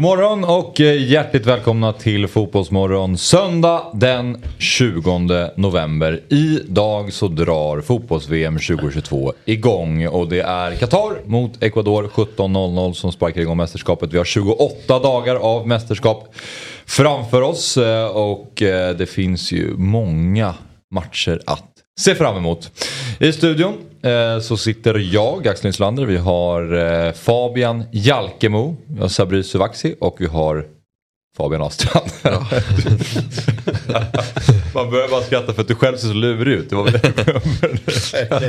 God morgon och eh, hjärtligt välkomna till Fotbollsmorgon söndag den 20 november. Idag så drar fotbolls-VM 2022 igång och det är Qatar mot Ecuador 17.00 som sparkar igång mästerskapet. Vi har 28 dagar av mästerskap framför oss eh, och eh, det finns ju många matcher att se fram emot. I studion eh, så sitter jag, Axel Nyslander, vi har eh, Fabian Jalkemo, vi har Sabri Suvaxi och vi har Fabian Astrand. Ja. Man börjar bara skratta för att du själv ser så lurig ut. Det var väl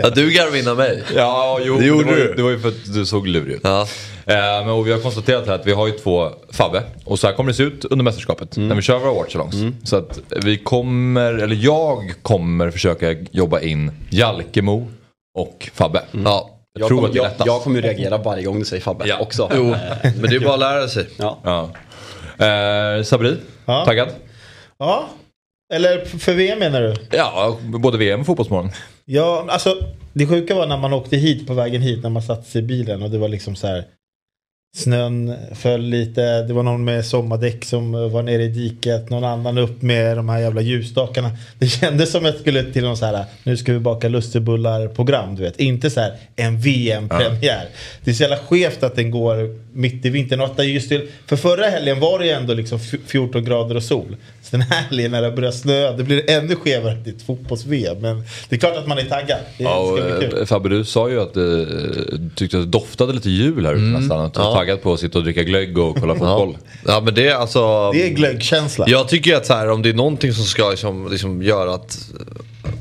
ja, du garvade innan mig. Ja, jo, det, gjorde det, var, du. det var ju för att du såg lurig ut. Ja. Eh, men, och vi har konstaterat här att vi har ju två Fabbe. Och så här kommer det se ut under mästerskapet. Mm. När vi kör våra watchalongs. Mm. Så att vi kommer, eller jag kommer försöka jobba in Jalkemo och Fabbe. Mm. Ja. Jag, jag, tror kommer, jag, jag kommer ju reagera varje gång du säger Fabbe ja. också. Jo, men det är bara att lära sig. Ja. ja. Eh, Sabri, ja. taggad? Ja, eller för VM menar du? Ja, både VM och Fotbollsmorgon. Ja, alltså det sjuka var när man åkte hit på vägen hit när man satt sig i bilen och det var liksom så här Snön föll lite, det var någon med sommardäck som var nere i diket, någon annan upp med de här jävla ljusstakarna. Det kändes som att jag skulle till någon så här, nu ska vi baka lustigullar-program, du vet. Inte så här en VM-premiär. Ja. Det är så jävla skevt att den går mitt i vintern. Och just till, för förra helgen var det ju ändå liksom 14 grader och sol. Så den här helgen när det börjar snöa, det blir ännu skevare till ett fotbolls-VM. Men det är klart att man är taggad. Det ja, och, eh, Fabbe, du sa ju att du eh, tyckte att det doftade lite jul här ute mm. nästan. Att ja taggad på att sitta och dricka glögg och kolla fotboll. Ja men det är alltså. Det är glöggkänsla. Jag tycker att så här, om det är någonting som ska liksom, liksom göra att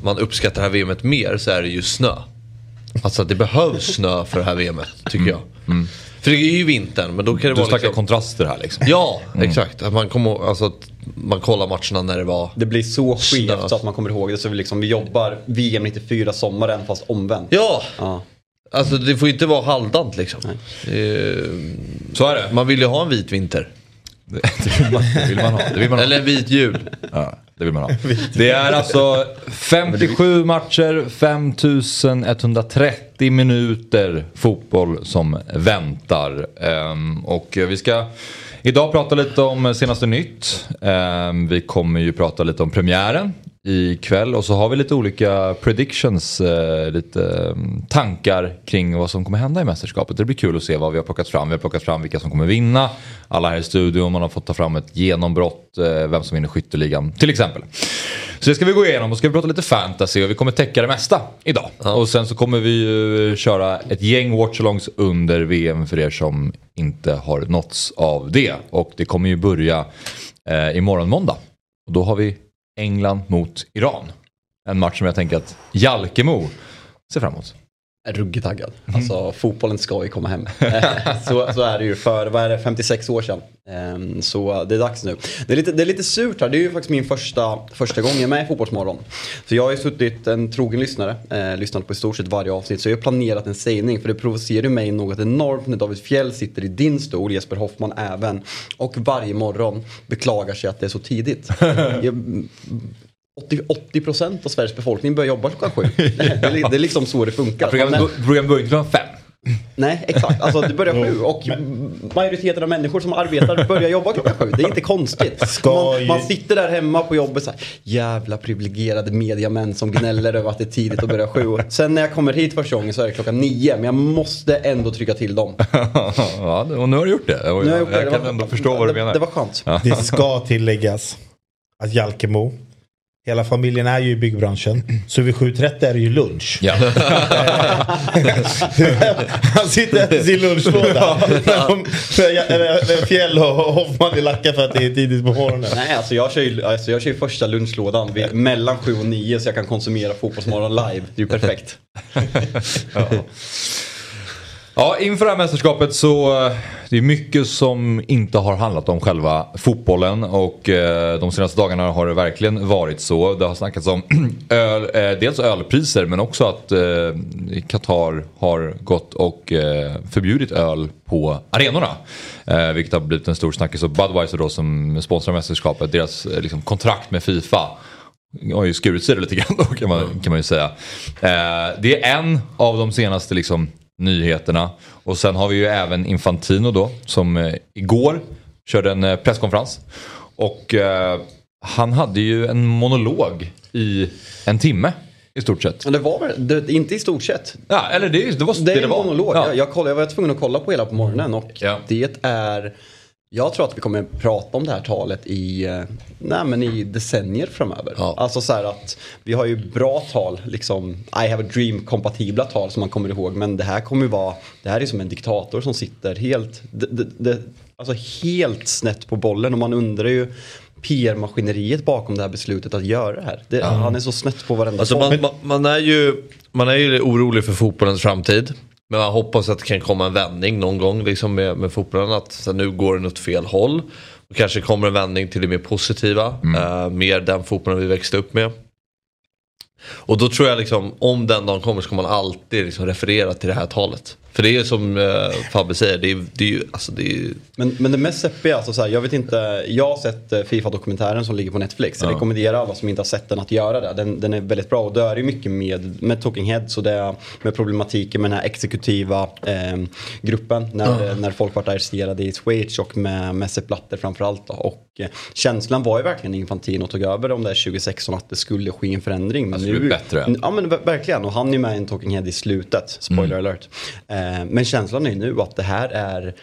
man uppskattar det här VMet mer så är det ju snö. Alltså det behövs snö för det här VMet tycker mm. jag. Mm. För det är ju vintern men då kan det du vara... Snackar liksom... kontraster här liksom. Ja, mm. exakt. Att man, kommer, alltså, att man kollar matcherna när det var Det blir så skevt så att man kommer ihåg det. Så vi, liksom, vi jobbar VM 94 sommaren fast omvänt. Ja! ja. Alltså det får ju inte vara halvdant liksom. Är, så är det. Man vill ju ha en vit vinter. Det vill man, det vill man ha. Det vill man ha. Eller en vit jul. Ja, det vill man ha. Det är alltså 57 matcher, 5130 minuter fotboll som väntar. Um, och vi ska idag prata lite om senaste nytt. Um, vi kommer ju prata lite om premiären ikväll och så har vi lite olika predictions, eh, lite mm, tankar kring vad som kommer hända i mästerskapet. Det blir kul att se vad vi har plockat fram. Vi har plockat fram vilka som kommer vinna. Alla här i studion, man har fått ta fram ett genombrott, eh, vem som vinner skytteligan till exempel. Så det ska vi gå igenom och ska vi prata lite fantasy och vi kommer täcka det mesta idag. Ja. Och sen så kommer vi ju köra ett gäng watchalongs under VM för er som inte har nåtts av det. Och det kommer ju börja eh, imorgon måndag. Och då har vi England mot Iran. En match som jag tänker att Jalkemo ser fram emot. Ruggigt taggad. Mm. Alltså fotbollen ska ju komma hem. så, så är det ju för, vad är det, 56 år sedan. Um, så det är dags nu. Det är, lite, det är lite surt här, det är ju faktiskt min första, första gång jag är med i Fotbollsmorgon. Så jag har ju suttit en trogen lyssnare, eh, lyssnat på i stort sett varje avsnitt. Så jag har planerat en sägning för det provocerar mig något enormt när David Fjell sitter i din stol, Jesper Hoffman även. Och varje morgon beklagar sig att det är så tidigt. jag, 80, procent av Sveriges befolkning börjar jobba klockan sju. Det är, det är liksom så det funkar. Programmet program börjar inte klockan fem. Nej, exakt. Alltså det börjar sju och majoriteten av människor som arbetar börjar jobba klockan sju. Det är inte konstigt. Man, man, sitter där hemma på jobbet så här, jävla privilegierade mediamän som gnäller över att det är tidigt och börjar sju. Sen när jag kommer hit första gången så är det klockan nio, men jag måste ändå trycka till dem. ja, och nu har du gjort det. Jag, jag, jag, kan ändå förstå vad du menar. Det var skönt. Det ska tilläggas att Jalkemo Hela familjen är ju i byggbranschen. Så vid 7.30 är det ju lunch. Ja. Han sitter efter sin lunchlåda. Fjäll och Hoffman är lacka för att det är tidigt på morgonen. Nej, alltså jag kör ju, alltså jag kör ju första lunchlådan vid, mellan 7 och 9 så jag kan konsumera Fotbollsmorgon live. Det är ju perfekt. Ja, Ja, inför det här mästerskapet så eh, det är mycket som inte har handlat om själva fotbollen och eh, de senaste dagarna har det verkligen varit så. Det har snackats om öl, eh, dels ölpriser men också att Qatar har gått och förbjudit öl på arenorna. Vilket har blivit en stor snackis och Budweiser då som sponsrar mästerskapet, deras liksom, kontrakt med Fifa har ju skurit sig lite grann då kan man, kan man ju säga. Eh, det är en av de senaste liksom, nyheterna. Och sen har vi ju även Infantino då som eh, igår körde en eh, presskonferens. Och eh, han hade ju en monolog i en timme i stort sett. Men det var det, inte i stort sett. Ja, eller det, det var Det det är det en var. monolog. Ja. Jag, jag, kollade, jag var tvungen att kolla på hela på morgonen och Ja. det är... Jag tror att vi kommer prata om det här talet i, eh, nej, men i decennier framöver. Ja. Alltså så här att vi har ju bra tal, liksom I have a dream-kompatibla tal som man kommer ihåg. Men det här kommer ju vara, det här är som en diktator som sitter helt, det, det, det, alltså helt snett på bollen. Och man undrar ju PR-maskineriet bakom det här beslutet att göra det här. Det, Han är så snett på varenda Alltså man, man, man, är ju, man är ju orolig för fotbollens framtid. Men man hoppas att det kan komma en vändning någon gång liksom med, med fotbollen. Att så nu går den åt fel håll. Och kanske kommer en vändning till det mer positiva. eh, mer den fotbollen vi växte upp med. Och då tror jag liksom om den dagen kommer så kommer man alltid liksom referera till det här talet. För det är som eh, Fabbe säger, det är, det är ju, alltså det är ju Men, men det mest seppiga, alltså så här, jag vet inte, jag har sett eh, Fifa-dokumentären som ligger på Netflix. Jag rekommenderar alla som inte har sett den att göra det. Den, den är väldigt bra och då är det ju mycket med, med Talking Heads och det med problematiken med den här exekutiva eh, gruppen. När, när folk varit arresterade i Schweiz och med, med Sepp Blatter framförallt. Då. Och eh, känslan var ju verkligen Infantino tog över om det här 2016 att det skulle ske en förändring. Men skulle bli bättre. Ja men ver- verkligen och han är ju med i en Talking Head i slutet. Spoiler Mm. alert. Eh, men känslan är nu att det här är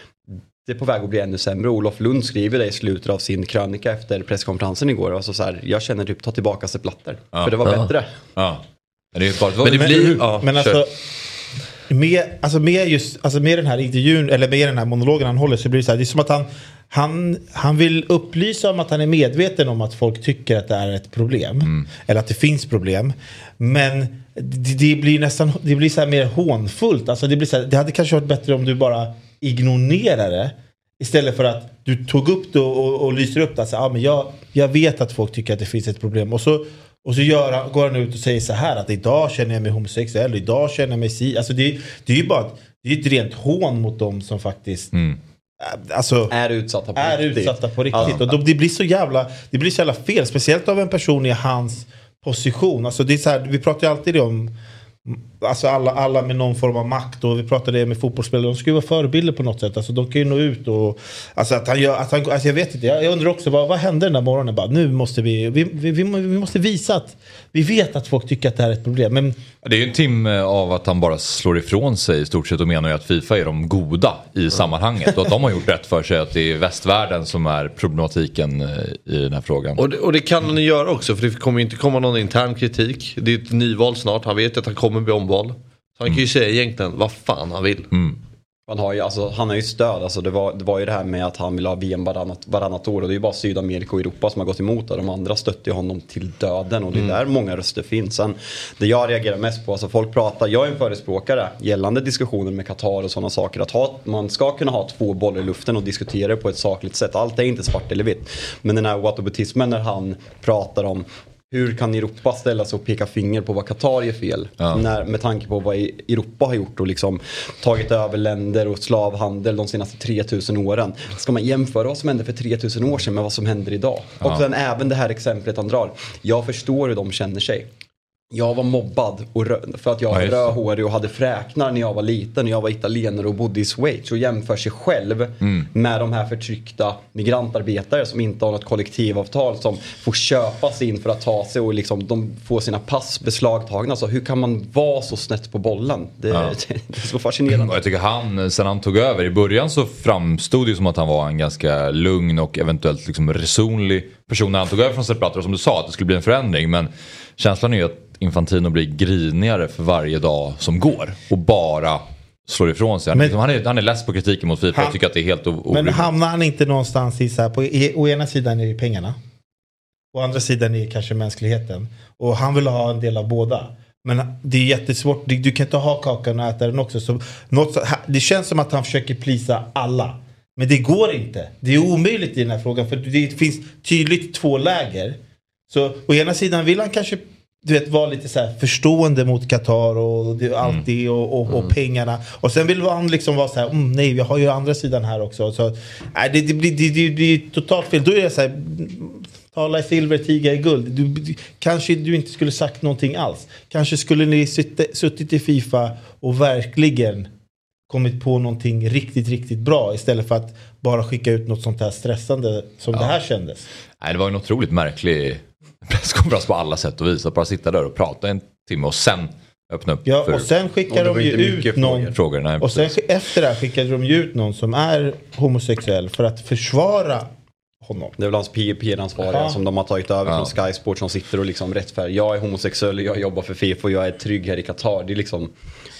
det är på väg att bli ännu sämre. Olof Lund skriver det i slutet av sin krönika efter presskonferensen igår. Alltså så här, jag känner typ ta tillbaka Sepp Blatter. För det var bättre. Ja. Men det, är bara, Men det men blir, ja, Men kör. alltså med, alltså med, just, alltså med den här intervjun, eller med den här monologen han håller så blir det så här, det är som att han, han, han vill upplysa om att han är medveten om att folk tycker att det är ett problem. Eller att det finns problem. Men det, det blir nästan, det blir så här mer hånfullt. Alltså det, blir så här, det hade kanske varit bättre om du bara ignorerar det. Istället för att du tog upp det och, och, och lyser upp det. Alltså, ah, men jag, jag vet att folk tycker att det finns ett problem. Och så, och så gör går han ut och säger så här att idag känner jag mig homosexuell, idag känner jag mig si. Alltså det, det är ju bara det är ett rent hån mot dem som faktiskt alltså, Är utsatta på är riktigt. utsatta på riktigt. Ja. Och de, det, blir så jävla, det blir så jävla fel. Speciellt av en person i hans position. Alltså det är så här, vi pratar ju alltid om Alltså alla, alla med någon form av makt och vi pratade det med fotbollsspelare. De ska ju vara förebilder på något sätt. Alltså de kan ju nå ut och... Alltså att han gör... Att han, alltså jag vet inte. Jag, jag undrar också vad, vad hände den där morgonen? Bara, nu måste vi, vi, vi, vi, vi måste visa att vi vet att folk tycker att det här är ett problem. Men Det är ju en timme av att han bara slår ifrån sig i stort sett och menar ju att Fifa är de goda i sammanhanget och att de har gjort rätt för sig att det är västvärlden som är problematiken eh, i den här frågan. Och det, och det kan han ju göra också för det kommer ju inte komma någon intern kritik. Det är ett nyval snart, han vet att han kommer bli omvald. Så han kan ju säga egentligen vad fan han vill. Han har ju, alltså, han har ju stöd. Alltså, det, var, det var ju det här med att han vill ha VM varannat, varannat år. Och det är ju bara Sydamerika och Europa som har gått emot det. De andra stöttar ju honom till döden. Och det är där många röster finns. Sen, det jag reagerar mest på, alltså folk pratar, jag är en förespråkare gällande diskussioner med Qatar och sådana saker. Att ha, man ska kunna ha två bollar i luften och diskutera det på ett sakligt sätt. Allt är inte svart eller vitt. Men den här whataboutismen när han pratar om hur kan Europa ställa sig och peka finger på vad Qatar gör fel? När, med tanke på vad i- Europa har gjort och liksom tagit över länder och slavhandel de senaste 3000 åren. Ska man jämföra vad som hände för 3000 år sedan med vad som händer idag? Och sen även det här exemplet han drar. Jag förstår hur de känner sig. Jag var mobbad och för att jag Ja, var det. rödhårig och hade fräknar när jag var liten. När jag var italienare och bodde i Schweiz. Och jämför sig själv Mm. med de här förtryckta migrantarbetare som inte har något kollektivavtal. Som får köpa sig in för att ta sig och liksom, de får sina pass beslagtagna. Så hur kan man vara så snett på bollen? Det, Ja. det är så fascinerande. Och jag tycker han, sen han tog över, i början så framstod det ju som att han var en ganska lugn och eventuellt liksom resonlig person när han tog över från Sepp Blatter. Och som du sa, att det skulle bli en förändring. Men känslan är ju att Infantino blir grinigare för varje dag som går. Och bara slår ifrån sig. Men- liksom, han, är, han är less på kritiken mot Fifa. Jag tycker att det är helt o- Men orimligt. hamnar han inte någonstans i så här, på, e, å ena sidan är det pengarna. Å andra sidan är det kanske mänskligheten. Och han vill ha en del av båda. Men det är jättesvårt, du, du kan inte ha kakan och äta den också. Så något, det känns som att han försöker plisa alla. Men det går inte. Det är omöjligt i den här frågan. För det finns tydligt två läger. Så å ena sidan vill han kanske du vet, vara lite så förstående mot Qatar och allt det och, och, och pengarna. Och sen vill han liksom vara så här, mm, nej jag har ju andra sidan här också. Så, nej, det, det, blir, det, det, är totalt fel. Då är det så här, mm, tala i silver, tiga i guld. Du, du, kanske du inte skulle sagt någonting alls. Kanske skulle ni sitta, suttit i Fifa och verkligen kommit på någonting riktigt, riktigt bra istället för att bara skicka ut något sånt här stressande som det här kändes. Nej, det var en otroligt märklig presskonferens på alla sätt och vis. Att bara sitta där och prata en timme och sen öppna upp Ja, för och sen skickar de ju ut någon. frågor. Nej, Och sen efter det här skickade de ju ut någon som är homosexuell för att försvara honom. Det är väl hans PR-ansvariga Jaha. som de har tagit över Ja. från Sky Sport som sitter och liksom rättfärdigar. Jag är homosexuell, jag jobbar för Fifa och jag är trygg här i Qatar. Det är liksom,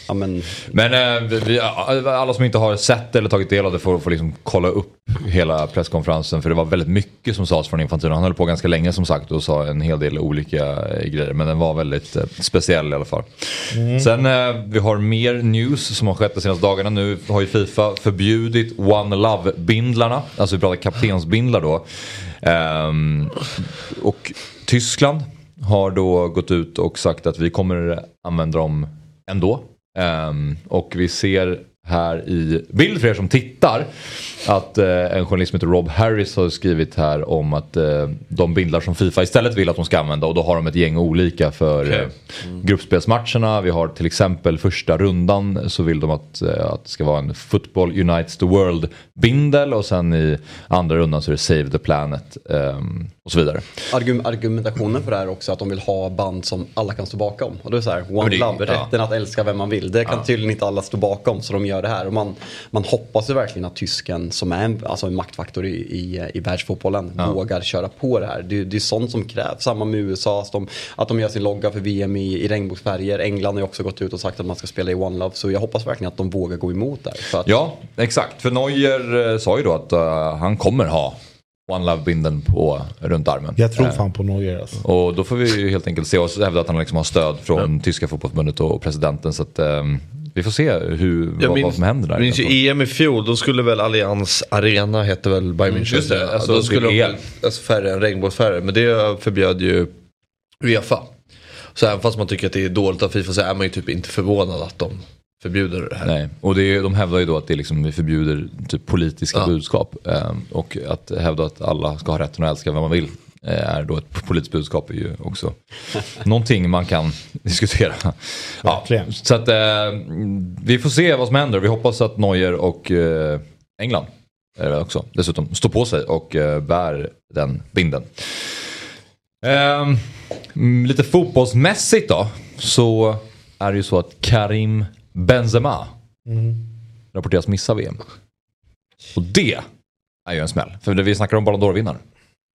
ja men, Men eh, vi- alla som inte har sett eller tagit del av det får, får liksom kolla upp hela presskonferensen. För det var väldigt mycket som sades från Infantino. Han höll på ganska länge som sagt och sa en hel del olika eh, grejer. Men den var väldigt eh, speciell i alla fall. Sen eh, vi har mer news som har skett de senaste dagarna. Nu har ju Fifa förbjudit One Love-bindlarna. Alltså vi pratar kaptensbindlar då. Ehm, och Tyskland har då gått ut och sagt att vi kommer använda dem ändå. Um, och vi ser här i bild för er som tittar att eh, en journalist som heter Rob Harris har skrivit här om att eh, de bindlar som Fifa istället vill att de ska använda och då har de ett gäng olika för Okej. eh, gruppspelsmatcherna. Vi har till exempel första rundan så vill de att, eh, att det ska vara en Football Unites the World bindel och sen i andra rundan så är det Save the Planet ehm, och så vidare. argum argumentationen för det här är också att de vill ha band som alla kan stå bakom. Och då är det så här, one det- love, ja. rätten att älska vem man vill. Det kan tydligen inte alla stå bakom så de gör det här. Och man, man hoppas ju verkligen att tysken som är en, alltså en maktfaktor i, i, i världsfotbollen vågar köra på det här. Det, det är sånt som krävs. Samma med USA, att de, att de gör sin logga för VM i, i regnbågsfärger. England har ju också gått ut och sagt att man ska spela i one love. Så jag hoppas verkligen att de vågar gå emot där. Att, Ja, exakt. För Neuer eh, sa ju då att eh, han kommer ha One Love-bindeln på runt armen. Jag tror Eh, fan på Neuer alltså. Och då får vi ju helt enkelt se och hävda att han liksom har stöd från tyska fotbollsförbundet och presidenten. Så att, eh, vi får se hur, Jag vad, minns, vad som händer där. minns ju EM i fjol, då skulle väl Allians Arena hette väl Bayern München. just det, alltså då skulle de alltså färre än regnbågsfärger. Men det förbjöd ju Uefa. Så även fast man tycker att det är dåligt av Fifa så är man ju typ inte förvånad att de förbjuder det här. Nej, och det är, de hävdar ju då att det liksom, vi förbjuder typ politiska Ja. budskap. Eh, och att hävda att alla ska ha rätten att älska vem man vill är då ett politiskt budskap är ju också någonting man kan diskutera. Ja, så att eh, vi får se vad som händer. Vi hoppas att Neuer och eh, England eh, också dessutom står på sig och eh, bär den binden. Ehm, mm, lite fotbollsmässigt då så är det ju så att Karim Benzema rapporteras missa VM. Och det är ju en smäll. För det vi snackar om Ballon d'Or-vinnaren.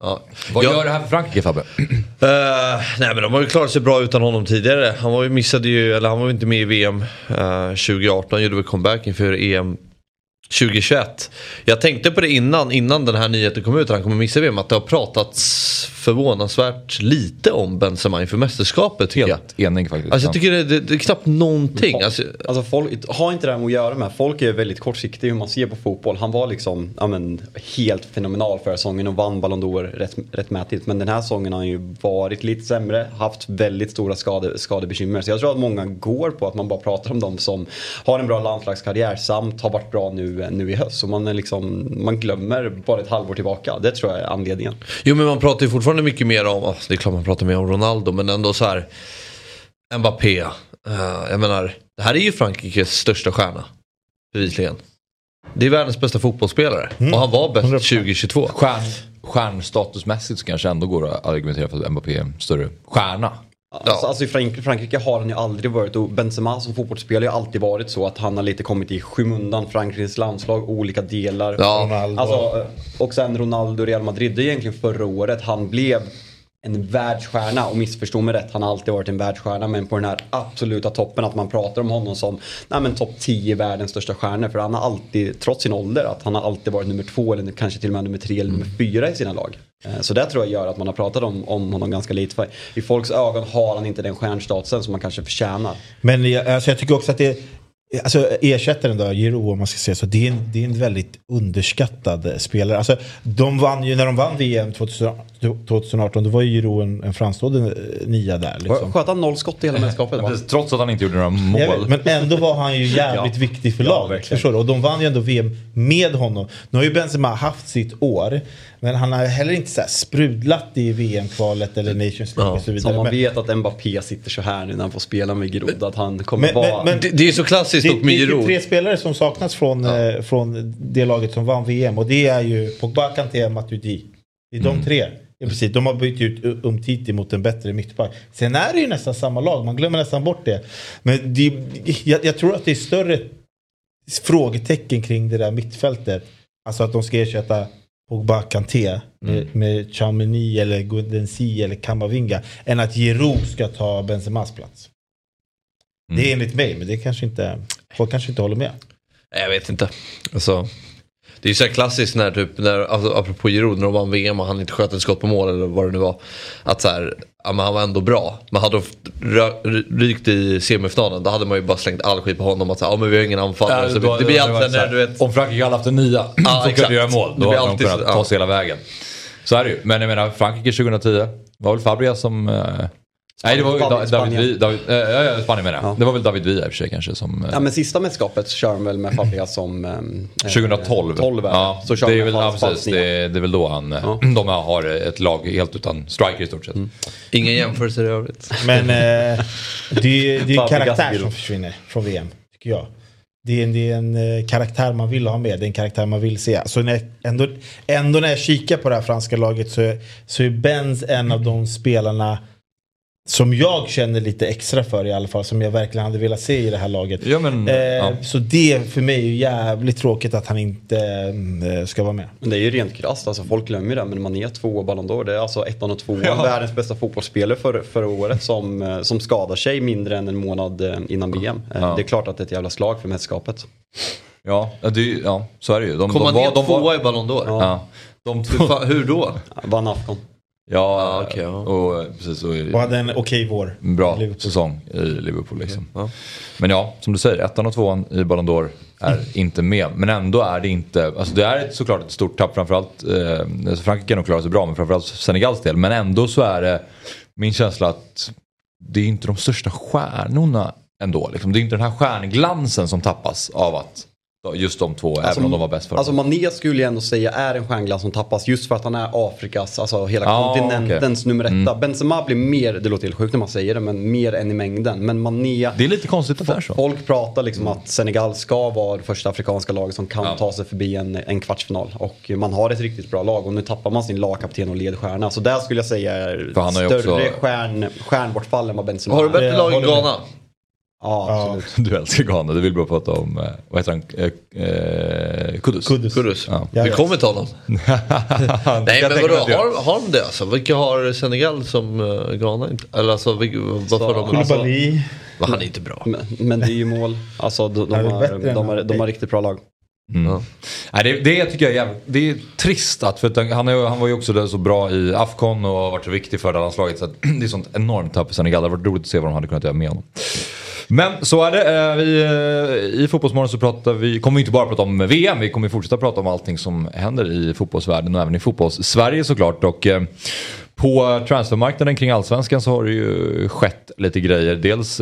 Ja. Vad Ja. gör det här för Frankrike Fabbe? Eh, nej men de har ju klarat sig bra utan honom tidigare. Han var ju missade ju, eller han var ju inte med i VM eh, 2018, gjorde väl comeback inför EM 2021. Jag tänkte på det innan, innan den här nyheten kom ut att han kommer missa VM, att det har pratats förvånansvärt lite om Benzema inför mästerskapet tycker jag. Helt enig faktiskt. Alltså jag tycker det, det, det är knappt någonting. Alltså, Alltså folk, har inte det här med att göra med. Folk är väldigt kortsiktiga hur man ser på fotboll. Han var liksom ja, men, helt fenomenal förra säsongen och vann Ballon d'Or rätt, rättmätigt. Men den här säsongen har han ju varit lite sämre, haft väldigt stora skade, skadebekymmer. Så jag tror att många går på att man bara pratar om dem som har en bra landslagskarriär samt har varit bra nu, nu i höst. Så man, är liksom, man glömmer bara ett halvår tillbaka. Det tror jag är anledningen. Jo men man pratar ju fortfarande mycket mer om, alltså, det är klart man pratar mer om Ronaldo men ändå så här. Mbappé. Uh, jag menar, det här är ju Frankrikes största stjärna. Bevisligen. Det är världens bästa fotbollsspelare. Mm. Och han var bäst 100%. 2022. Stjärn, stjärnstatusmässigt så kanske ändå går att argumentera för att Mbappé är en större stjärna. Alltså, alltså i Frank Frankrike har han ju aldrig varit, och Benzema som fotbollsspelare har ju alltid varit så att han har lite kommit i skymundan Frankrikes landslag, olika delar. Ja. Ronaldo. Alltså, eh, och sen Ronaldo Real Madrid, det är egentligen förra året han blev en världsstjärna och missförstå mig rätt, han har alltid varit en världsstjärna men på den här absoluta toppen att man pratar om honom som nej men topp 10 världens största stjärnor för han har alltid, trots sin ålder, att han har alltid varit nummer två eller kanske till och med nummer tre eller nummer fyra i sina lag. Eh, Så det tror jag gör att man har pratat om, om honom ganska lite för i folks ögon har han inte den stjärnstatusen som man kanske förtjänar. Men jag, alltså jag tycker också att det Alltså ersättaren då, Giroud om man ska säga så, det är, en, det är en väldigt underskattad spelare. Alltså, de vann ju, när de vann VM 2018, 2018 då var ju Giroud en, en framstående eh, nia där. Liksom. Sköt han noll skott i hela mästerskapet va? Trots att han inte gjorde några mål. Men ändå var han ju jävligt viktig för laget. förstår du? Och de vann ju ändå VM med honom. Nu har ju Benzema haft sitt år. Men han har heller inte så sprudlat i VM-kvalet eller Nations League Ja, och så vidare. man Men- vet att Mbappé sitter så här nu när han får spela med Giroud att han kommer Men- vara... men- Det, det är så klassiskt det, dock med det är Giroud. 23 spelare som saknas från, eh, från det laget som vann VM. Och det är ju Pogba, Kanté, Matuidi. Det är Mm. de tre. Ja, precis. De har bytt ut Umtiti mot en bättre mittback. Sen är det ju nästan samma lag, man glömmer nästan bort det. Men det, jag, jag tror att det är större frågetecken kring det där mittfältet. Alltså att de ska ersätta Pogba, Kanté med, med Chamini eller Gudensi eller Kamavinga. Än att Giroud ska ta Benzemas plats. Det är enligt mig, men det kanske inte, folk kanske inte håller med. Jag vet inte. Alltså, det är ju så här klassiskt när typ, när, alltså, apropå Giroud, när de vann VM och han inte sköt ett skott på mål eller vad det nu var. Att så här, ja, men han var ändå bra. Men hade de rykt i semifinalen då hade man ju bara slängt all skit på honom. Att säga, ja men vi har ingen anfallare. så då- det blir då- alltid då- när du vet. Om Frankrike hade haft en nia Ja, som kunde göra mål, då hade de kunnat ta ja. sig hela vägen. Så är det ju. Men jag menar, Frankrike 2010 var väl Fabregas som... eh, nej, det var David. David, eh, ja, Spanien menar jag. Ja. Det var väl David Villa i och för sig kanske som... eh, Ja men sista mästerskapet så kör de väl med Fabregas som... eh, 2012. 12 är det. ja, så kör det, de är väl, ja, precis, det, det är väl då han, eh, Ja. de har ett lag helt utan striker i stort sett. Ingen jämförelse i övrigt. Men eh, det, är- det är karaktär som försvinner från VM, tycker jag. Det är, en, det är en eh, karaktär man vill ha med, det är en karaktär man vill se. Så när, ändå, ändå när jag kikar på det här franska laget så, är- så är Benz en av de spelarna som jag känner lite extra för i alla fall, som jag verkligen hade velat se i det här laget. Ja, men, eh, ja. Så det för mig är ju jävligt tråkigt att han inte eh, ska vara med. Men det är ju rent krasst, alltså folk glömmer det. Men man är två Ballon d'Or, det är alltså ettan och tvåan. Ja. Världens bästa fotbollsspelare för, förra året som, eh, som skadar sig mindre än en månad eh, innan VM. Eh, Ja. Det är klart att det är ett jävla slag för mästerskapet. Ja, det, ja, så är det ju. De, Kom de ner de tvåa i Ballon d'Or? Ja. ja, de hur då? Vann Afghan. Ja, Ja, okej, ja. och eh, precis. Och, Och hade en okej vår. en bra Liverpool. säsong i Liverpool. Liksom. Ja. Men ja, som du säger, ettan och tvåan i Ballon d'Or är inte med. Men ändå är det inte, alltså det är ett, såklart ett stort tapp framförallt. Eh, alltså Frankrike kan nog klara sig bra, men framförallt för Senegals del. Men ändå så är det min känsla att det är inte de största stjärnorna ändå. Liksom. Det är inte den här stjärnglansen som tappas av att just de två, även om de var bäst förra Alltså. Mané skulle jag ändå säga är en stjärnglans som tappas just för att han är Afrikas, alltså hela Ja, kontinentens nummer etta. Mm. Benzema blir mer, det låter helt sjukt när man säger det, men mer än i mängden. Men Mané, Det är lite konstigt att det är så. folk pratar liksom att Senegal ska vara det första afrikanska laget som kan Ja. ta sig förbi en, en kvartsfinal. Och man har ett riktigt bra lag och nu tappar man sin lagkapten och ledstjärna. Så där skulle jag säga är större också- stjärn, stjärnbortfall än vad Benzema Har du bättre lag än med. Ghana? Ja, absolut. Du älskar Ghana, du vill bara prata om, eh, vad heter han, eh, eh, Kudus? Kudus. Kudus. Ja. Vi kommer till honom. Nej men vadå, har, har de det alltså? Vilka har Senegal som Ghana inte? Eller alltså, vilka, vad får de? Alltså, Koulibaly. men han är inte bra. Men, men det är ju mål. Alltså de, de, Ja, det är har, bättre än de, har, de har riktigt bra lag. Mm. Ja. Nej, det, det tycker jag är jävligt, det är trist att, för att han, är, han var ju också där så bra i Afcon och har varit så viktig för det här landslaget. Så att det är sånt enormt tapp för Senegal. Det hade varit roligt att se vad de hade kunnat göra med honom. Men så är det. Eh, Vi, eh, I Fotbollsmorgon så pratar vi, kommer vi inte bara prata om VM, vi kommer fortsätta prata om allting som händer i fotbollsvärlden och även i fotbolls-Sverige såklart. Och, eh, på transfermarknaden kring allsvenskan så har det ju skett lite grejer. Dels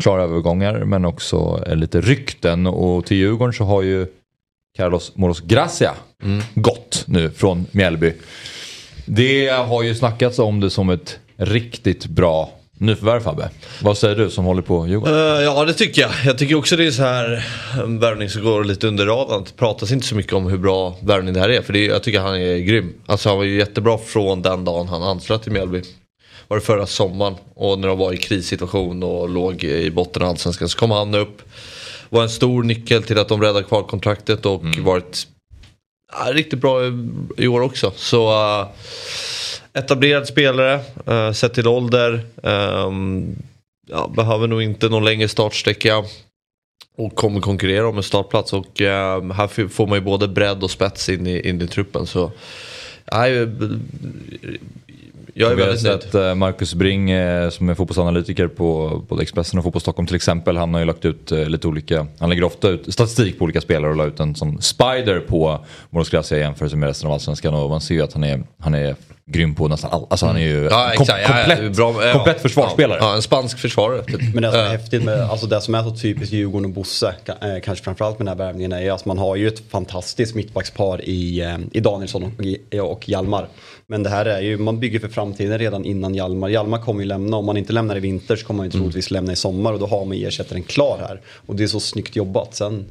klara övergångar men också lite rykten. Och till Djurgården så har ju Carlos Moros Gracia gått nu från Mjällby. Det har ju snackats om det som ett riktigt bra nyförvärv Fabbe. Vad säger du som håller på Djurgården? Uh, ja det tycker jag. Jag tycker också det är så här en värvning som går lite under radarn. Det pratas inte så mycket om hur bra värvning det här är. För det, jag tycker han är grym. Alltså han var ju jättebra från den dagen han anslöt till Mjällby. Var det förra sommaren. Och när de var i krissituation och låg i botten av allsvenskan så kom han upp. Var en stor nyckel till att de räddade kvar kontraktet och mm. varit ja, riktigt bra i, år också. Så uh, etablerad spelare, uh, sett till ålder. Um, ja, behöver nog inte någon längre startsträcka. Och kommer konkurrera om en startplats. Och uh, här får man ju både bredd och spets in i, in i truppen. Så, uh, jag är Vi har sett nöjd. Marcus Bring som är fotbollsanalytiker på både Expressen och Fotboll Stockholm till exempel. Han har ju lagt ut lite olika, han lägger ofta ut statistik på olika spelare och la ut en sån spider på Moros Gracia i jämförelse med resten av allsvenskan. Och man ser ju att han är, han är grym på nästan allt. Alltså han är ju ja, kom, komplett, ja, bra, komplett försvarsspelare. Ja, en spansk försvarare. Typ. Men det som är häftigt med, alltså det som är så typiskt Djurgården och Bosse, eh, kanske framförallt med den här värvningen, är att man har ju ett fantastiskt mittbackspar i, eh, i Danielsson och, och Hjalmar. Men det här är ju, man bygger för framtiden redan innan Hjalmar. Hjalmar kommer ju lämna, om man inte lämnar i vinter så kommer man ju troligtvis lämna i sommar och då har man ersättaren klar här. Och det är så snyggt jobbat. Sen,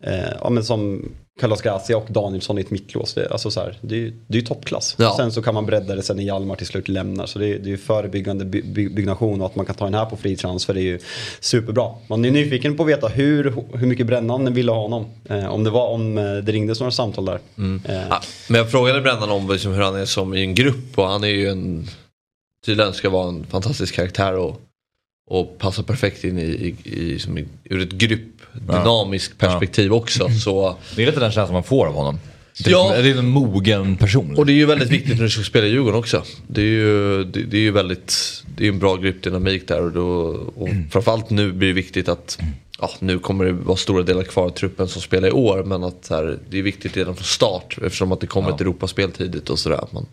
eh, ja men som Carlos Gracia och Danielsson i ett mittlås. Det, alltså så här, det, är, det är ju toppklass. Ja. Sen så kan man bredda det sen när Hjalmar till slut lämnar. Så det är, det är ju förebyggande by, by, byggnation och att man kan ta den här på fri transfer är ju superbra. Man är nyfiken på att veta hur, hur mycket Brännan ville ha honom. Eh, om, det var, om eh, det ringdes några samtal där. Mm. Eh. Ja, men jag frågade Brännan om liksom hur han är som i en grupp och han är ju en tydligen ska vara en fantastisk karaktär och, och passa perfekt in i, i, i, i, ur ett grupp dynamisk ja. perspektiv också. Mm. Så... Det är lite den känslan man får av honom. Det, ja. det är en mogen person. Och det är ju väldigt viktigt när du ska spela i Djurgården också. Det är ju, det, det är ju väldigt, det är en bra gruppdynamik där. Och, då, och mm. framförallt nu blir det viktigt att Ja, nu kommer det vara stora delar kvar av truppen som spelar i år men att här, det är viktigt redan från start eftersom att det kommer ja. ett Europaspel tidigt och sådär. Man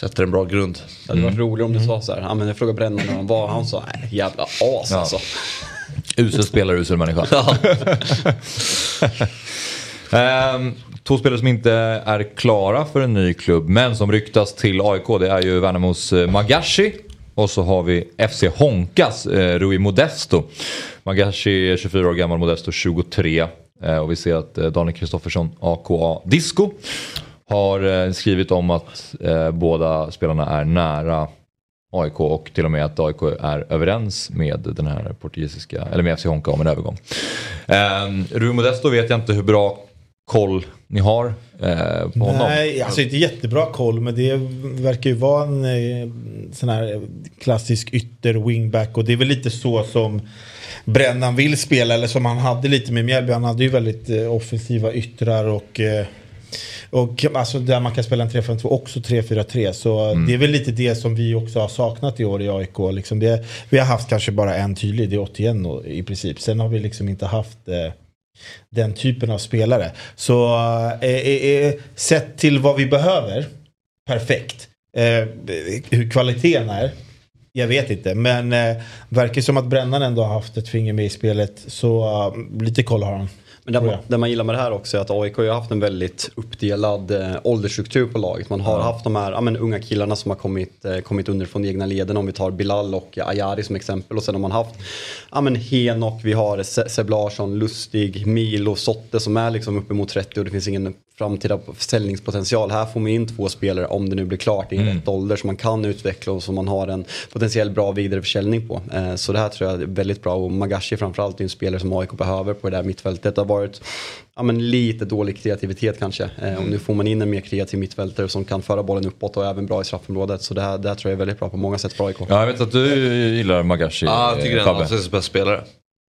sätter en bra grund. Det hade varit mm. roligt om du sa så här, ja, men jag frågade Brennan om han var, han sa jävla as alltså. Usel spelare, usel människa. um, två spelare som inte är klara för en ny klubb men som ryktas till AIK det är ju Värnamos eh, Magashi och så har vi FC Honkas eh, Rui Modesto. Magashi är 24 år gammal, Modesto 23. Eh, och vi ser att eh, Daniel Kristoffersson, AKA Disco, har eh, skrivit om att eh, båda spelarna är nära AIK och till och med att AIK är överens med den här portugisiska, eller med FC Honka om en övergång. Eh, Rui Modesto vet jag inte hur bra koll ni har eh, på honom? Nej, alltså inte jättebra koll men det verkar ju vara en eh, sån här klassisk ytter wingback och det är väl lite så som Brännan vill spela eller som han hade lite med Mjällby. Han hade ju väldigt eh, offensiva yttrar och eh, och alltså där man kan spela en 3-5-2 också 3-4-3. Så mm. det är väl lite det som vi också har saknat i år i AIK. Liksom det, vi har haft kanske bara en tydlig, det är 81 i princip. Sen har vi liksom inte haft eh, den typen av spelare. Så eh, eh, eh sett till vad vi behöver, perfekt. Eh, hur kvaliteten är, jag vet inte. Men eh, verkar som att Brännan ändå har haft ett finger med i spelet. Så uh, lite koll har han. Men det man, det man gillar med det här också är att AIK har haft en väldigt uppdelad eh, åldersstruktur på laget. Man har mm. haft de här ja, men, unga killarna som har kommit, eh, kommit underifrån egna leden. Om vi tar Bilal och Ayari som exempel. Och sen har man haft ja, men, Henok, vi har Seb Larsson, Lustig, Milo, Sotte som är liksom uppemot 30 och det finns ingen framtida försäljningspotential. Här får man in två spelare om det nu blir klart i mm. rätt ålder som man kan utveckla och som man har en potentiell bra vidareförsäljning på. Eh, så det här tror jag är väldigt bra och Magashi framförallt är en spelare som AIK behöver på det där mittfältet. Varit ja, men lite dålig kreativitet kanske. Mm. Och nu får man in en mer kreativ mittfältare som kan föra bollen uppåt och även bra i straffområdet. Så det här, det här tror jag är väldigt bra på många sätt för AIK. Ja, jag vet att du gillar Magashi. Ja, jag tycker det är en av bästa spelare.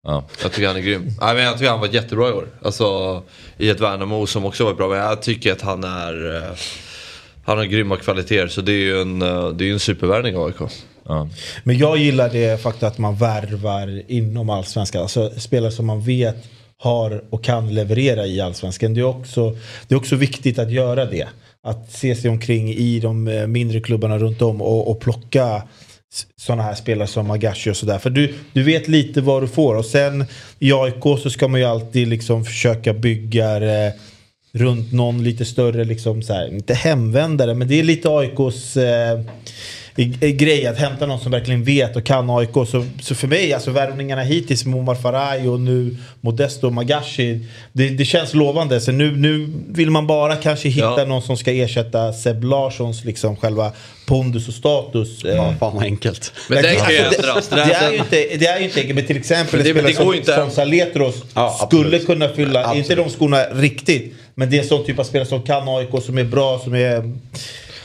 Ja. Jag tycker han är grym. Nej, men jag tycker han var jättebra i år. Alltså, I ett Värnamo som också var bra. Men jag tycker att han är... Uh, han har grymma kvaliteter. Så det är ju en, uh, det är en supervärvning av AIK. Ja. Men jag gillar det faktum att man värvar inom allsvenskan. Alltså spelare som man vet har och kan leverera i allsvenskan. Det är också, det är också viktigt att göra det. Att se sig omkring i de eh, mindre klubbarna runt om och, och plocka sådana här spelare som Agashi och sådär. För du, du vet lite vad du får. Och sen i AIK så ska man ju alltid liksom försöka bygga eh, runt någon lite större, liksom så här, inte hemvändare, men det är lite AIKs eh, grej att hämta någon som verkligen vet och kan AIK. Så, så för mig, alltså värvningarna hittills med Omar Faraj och nu Modesto och Magashi. Det, det känns lovande. Så nu, nu vill man bara kanske hitta Ja. någon som ska ersätta Seb Larssons liksom själva pondus och status. Eh, Ja, fan vad enkelt. Men det kan ju Alltså, ändras. Det, det, är ju inte, det är ju inte enkelt, men till exempel Men det- en spelare som, inte- som Saletros Ja, skulle absolut. kunna fylla, inte de skorna riktigt, men det är en sån typ av spelare som kan AIK, som är bra, som är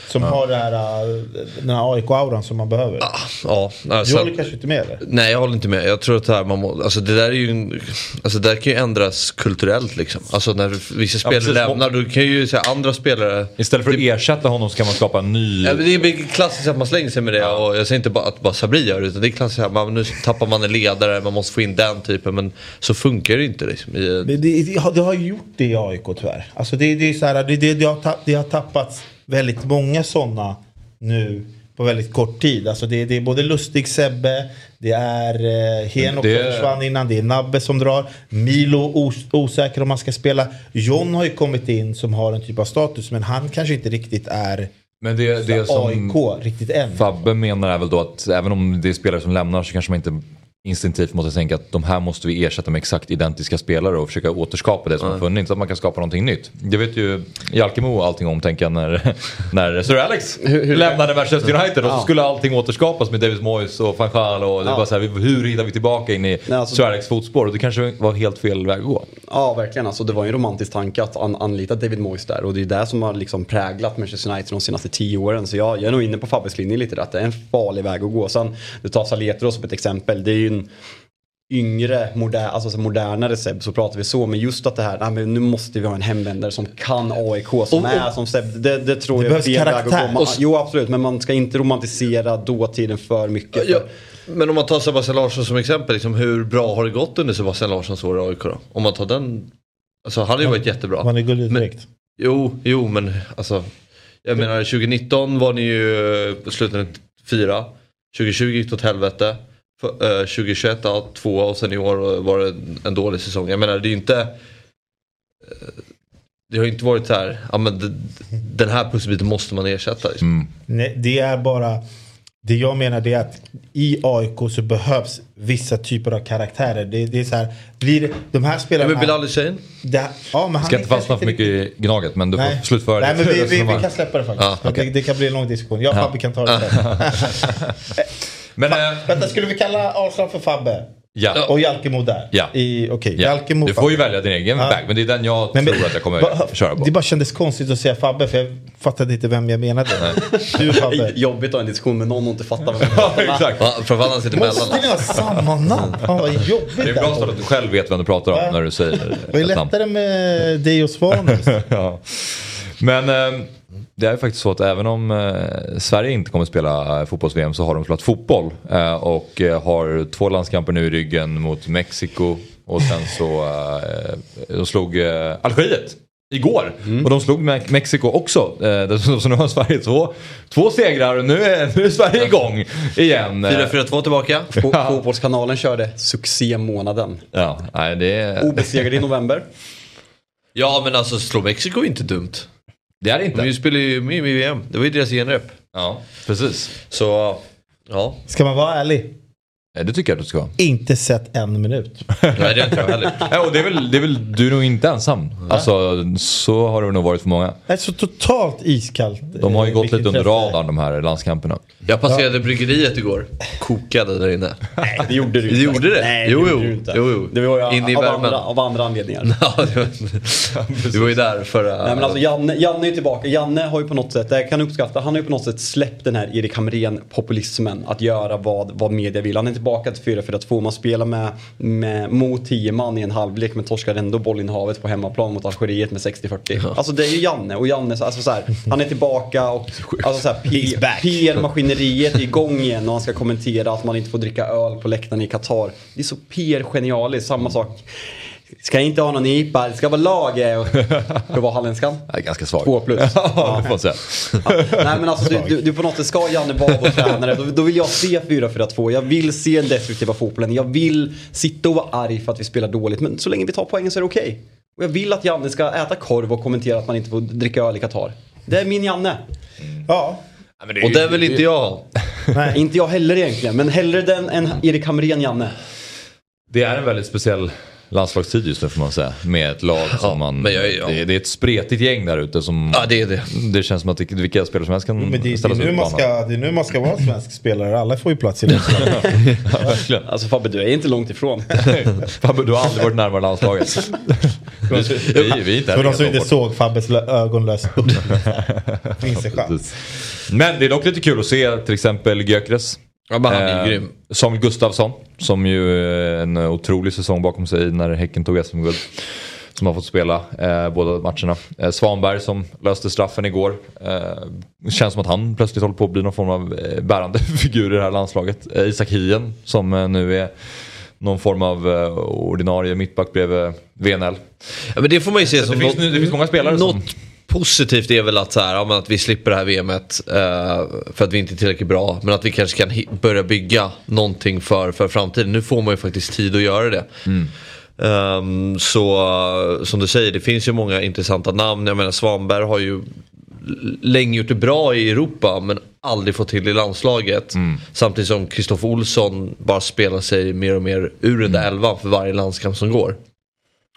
som har det här, äh, den här AIK-auran som man behöver. Ja, Du alltså, håller kanske inte med eller? Nej jag håller inte med. Jag tror att det här, man må, alltså det där är ju alltså det där kan ju ändras kulturellt liksom. Alltså när vissa spelare precis. lämnar då kan ju här, andra spelare Istället för att ersätta honom så kan man skapa en ny... Ja, men det är klassiskt att man slänger sig med det och jag säger inte bara att bara Sabri gör det utan det är klassiskt att man, nu tappar man en ledare, man måste få in den typen men så funkar det inte liksom. I, Det, det, det, har, det gjort det i AIK tyvärr. Alltså det, det, är så här, det, det, det, har tapp, det har tappats väldigt många sådana nu på väldigt kort tid. Alltså det, det är både Lustig Sebbe, det är eh, Henok Det- som försvann innan, det är Nabbe som drar. Milo os, osäker om han ska spela. John har ju kommit in som har en typ av status men han kanske inte riktigt är Men det, det som AIK riktigt än. Fabbe menar är väl då att även om det är spelare som lämnar så kanske man inte instinktivt måste tänka att de här måste vi ersätta med exakt identiska spelare och försöka återskapa det som har funnits så att man kan skapa någonting nytt. Det vet ju Jalkemo allting om tänker jag när, när Sir Alex lämnade Manchester United och så skulle allting återskapas med David Moyes och van Gaal och det Ja. var så här, hur hittar vi tillbaka in i Nej, alltså- Sir Alex fotspår och det kanske var helt fel väg att gå. Ja, verkligen. Alltså, det var ju en romantisk tanke att an anlita David Moyes där. Och det är det som har liksom präglat Manchester United de senaste tio åren. Så jag, jag är nog inne på Fabbes linje lite där. Att det är en farlig väg att gå. Sen, du tar Saletros som ett exempel. Det är ju en yngre, moder, alltså så modernare Seb så pratar vi så. Men just att det här, nej, men nu måste vi ha en hemvändare som kan AIK, som Och- och- är som Seb. Det, det tror Det jag är fel väg att gå. Man, jo absolut, men man ska inte romantisera dåtiden för mycket. Ja, men om man tar Sebastian Larsson som exempel, liksom, hur bra har det gått under Sebastian Larssons år i AIK då? Om man tar den, alltså han har ju varit jättebra. Man är gullig Men- direkt. Jo, jo men alltså. Jag menar 2019 var ni ju på slutet fyra. 2020 gick det åt helvete. För, eh, 2021 ja, tvåa och sen i år var det en dålig säsong. Jag menar det är ju inte. eh, Det har ju inte varit så här, ja men den här pusselbiten måste man ersätta. Liksom. Mm. Nej, det är bara... Det jag menar det är att i AIK så behövs vissa typer av karaktärer. Det, det är så här, blir det, de här spelarna... men Bilal Hussein? det, ja, men han Ska är inte fastna för mycket i Gnaget men du får Nej. slutföra Nej, ditt men vi, vi, vi kan släppa det faktiskt. Ja, okej. det, det kan bli en lång diskussion. Jag och Fabbe kan ta det sen. Men, äh, Vänta, skulle vi kalla Arsenal för Fabbe? Ja. Och Jalkemo där? Ja. I, okej, Ja. Jalkemo, Du får ju välja din egen Ja. väg men det är den jag men- tror att jag kommer Va- köra på. Det bara kändes konstigt att säga Fabbe för jag fattade inte vem jag menade. Du Fabbe. Jobbigt att ha en diskussion med någon och inte fattar vad man Ja, pratar med. exakt. Framförallt han sitter Måste emellan. ni ha samma namn? Fan vad jobbigt Det är bra att du själv vet vem du pratar om Ja. när du säger Det är ett namn. lättare med dig och Svanus. ja. Men eh, det är faktiskt så att även om eh, Sverige inte kommer spela eh, fotbolls-VM så har de spelat fotboll. Eh, och har två landskamper nu i ryggen mot Mexiko och sen så de slog Algeriet. Igår. Och de slog Me- Mexiko också. Så nu har Sverige två, två segrar och nu är, nu är Sverige igång igen. Eh, 4-4-2 tillbaka. Fo- Fotbollskanalen körde succémånaden. Ja, nej, det, Obesegrade i november. Ja men alltså slå Mexiko är inte dumt. Det är det De inte. spelar ju med i VM. Det var ju deras genrep. Ja, precis. Så ja. Ska man vara ärlig? Eh, Det tycker jag att du ska. Inte sett en minut. Nej det är inte jag heller. Ja, och det är, väl, det är väl, du är nog inte ensam. Alltså, så har det nog varit för många. Det är så totalt iskallt. De har ju eh, gått lite under radarn de här landskamperna. Jag passerade bryggeriet igår. Kokade där inne. Nej, det gjorde du Det inte. gjorde det? Nej, Jo, det jo. gjorde du inte. Jo, jo. Det var ju In i av, värmen. andra, av andra anledningar. Ja, det var, du var ju där förra... Nej men alltså Janne, Janne är ju tillbaka. Janne har ju på något sätt, det kan jag uppskatta, han har ju på något sätt släppt den här Erik Hamrén-populismen. Att göra vad, vad media vill. Han är tillbaka till 4-4-2. Man spelar med, med mot 10 man i en halvlek men torskar ändå bollinnehavet på hemmaplan mot Algeriet med 60-40. Alltså det är ju Janne och Janne, alltså så här, han är tillbaka och alltså så här, P- PR-maskineriet är igång igen och han ska kommentera att man inte får dricka öl på läktaren i Qatar. Det är så PR-genialiskt, samma sak. Ska inte ha någon IPA, det ska vara lag. eh, och- Hur var halländskan? Det är ganska svag. Två plus. ja, det får säga. Nej men alltså du, du, du på något sätt ska Janne vara vår tränare. Då, då vill jag se 4-4-2. Jag vill se den destruktiva fotbollen. Jag vill sitta och vara arg för att vi spelar dåligt. Men så länge vi tar poängen så är det okej. Och jag vill att Janne ska äta korv och kommentera att man inte får dricka öl i Qatar. Det är min Janne. Ja, Och den vill inte jag. Nej. Inte jag heller egentligen, men hellre den än Erik Hamrén, Janne. Det är en väldigt speciell landslagstid just nu får man säga. Med ett lag som man... men jag- ja. det, det är ett spretigt gäng där ute som... Ja, det är det. Det känns som att det- vilka spelare som helst kan Men det, det, är ställa sig nu man ska, det är nu man ska vara svensk spelare. Alla får ju plats i det. Ja, verkligen. Alltså Fabbe, du är inte långt ifrån. Fabbe, du har aldrig varit närmare landslaget. vi, vi, vi är inte För de som inte såg Fabbes lö- ögon lös upp. Finns det chans. Men det är dock lite kul att se till exempel Gyökeres. Ja, men han är ju Eh, grym. Samuel Gustafsson som ju en otrolig säsong bakom sig när Häcken tog SM-guld. Som har fått spela eh, båda matcherna. Eh, Svanberg som löste straffen igår. Eh, känns som att han plötsligt håller på att bli någon form av eh, bärande figur i det här landslaget. Eh, Isak Hien som eh, nu är någon form av ordinarie mittback bredvid VNL. Ja, men det får man ju se som det, finns, nu- det finns många spelare något som... positivt är väl att, så här, ja, att vi slipper det här VMet eh, för att vi inte är tillräckligt bra. Men att vi kanske kan börja bygga någonting för, för framtiden. Nu får man ju faktiskt tid att göra det. Ehm, så eh, som du säger, det finns ju många intressanta namn. Jag menar Svanberg har ju länge gjort det bra i Europa men aldrig fått till i landslaget. Samtidigt som Kristoffer Olsson bara spelar sig mer och mer ur den där elvan för varje landskamp som går.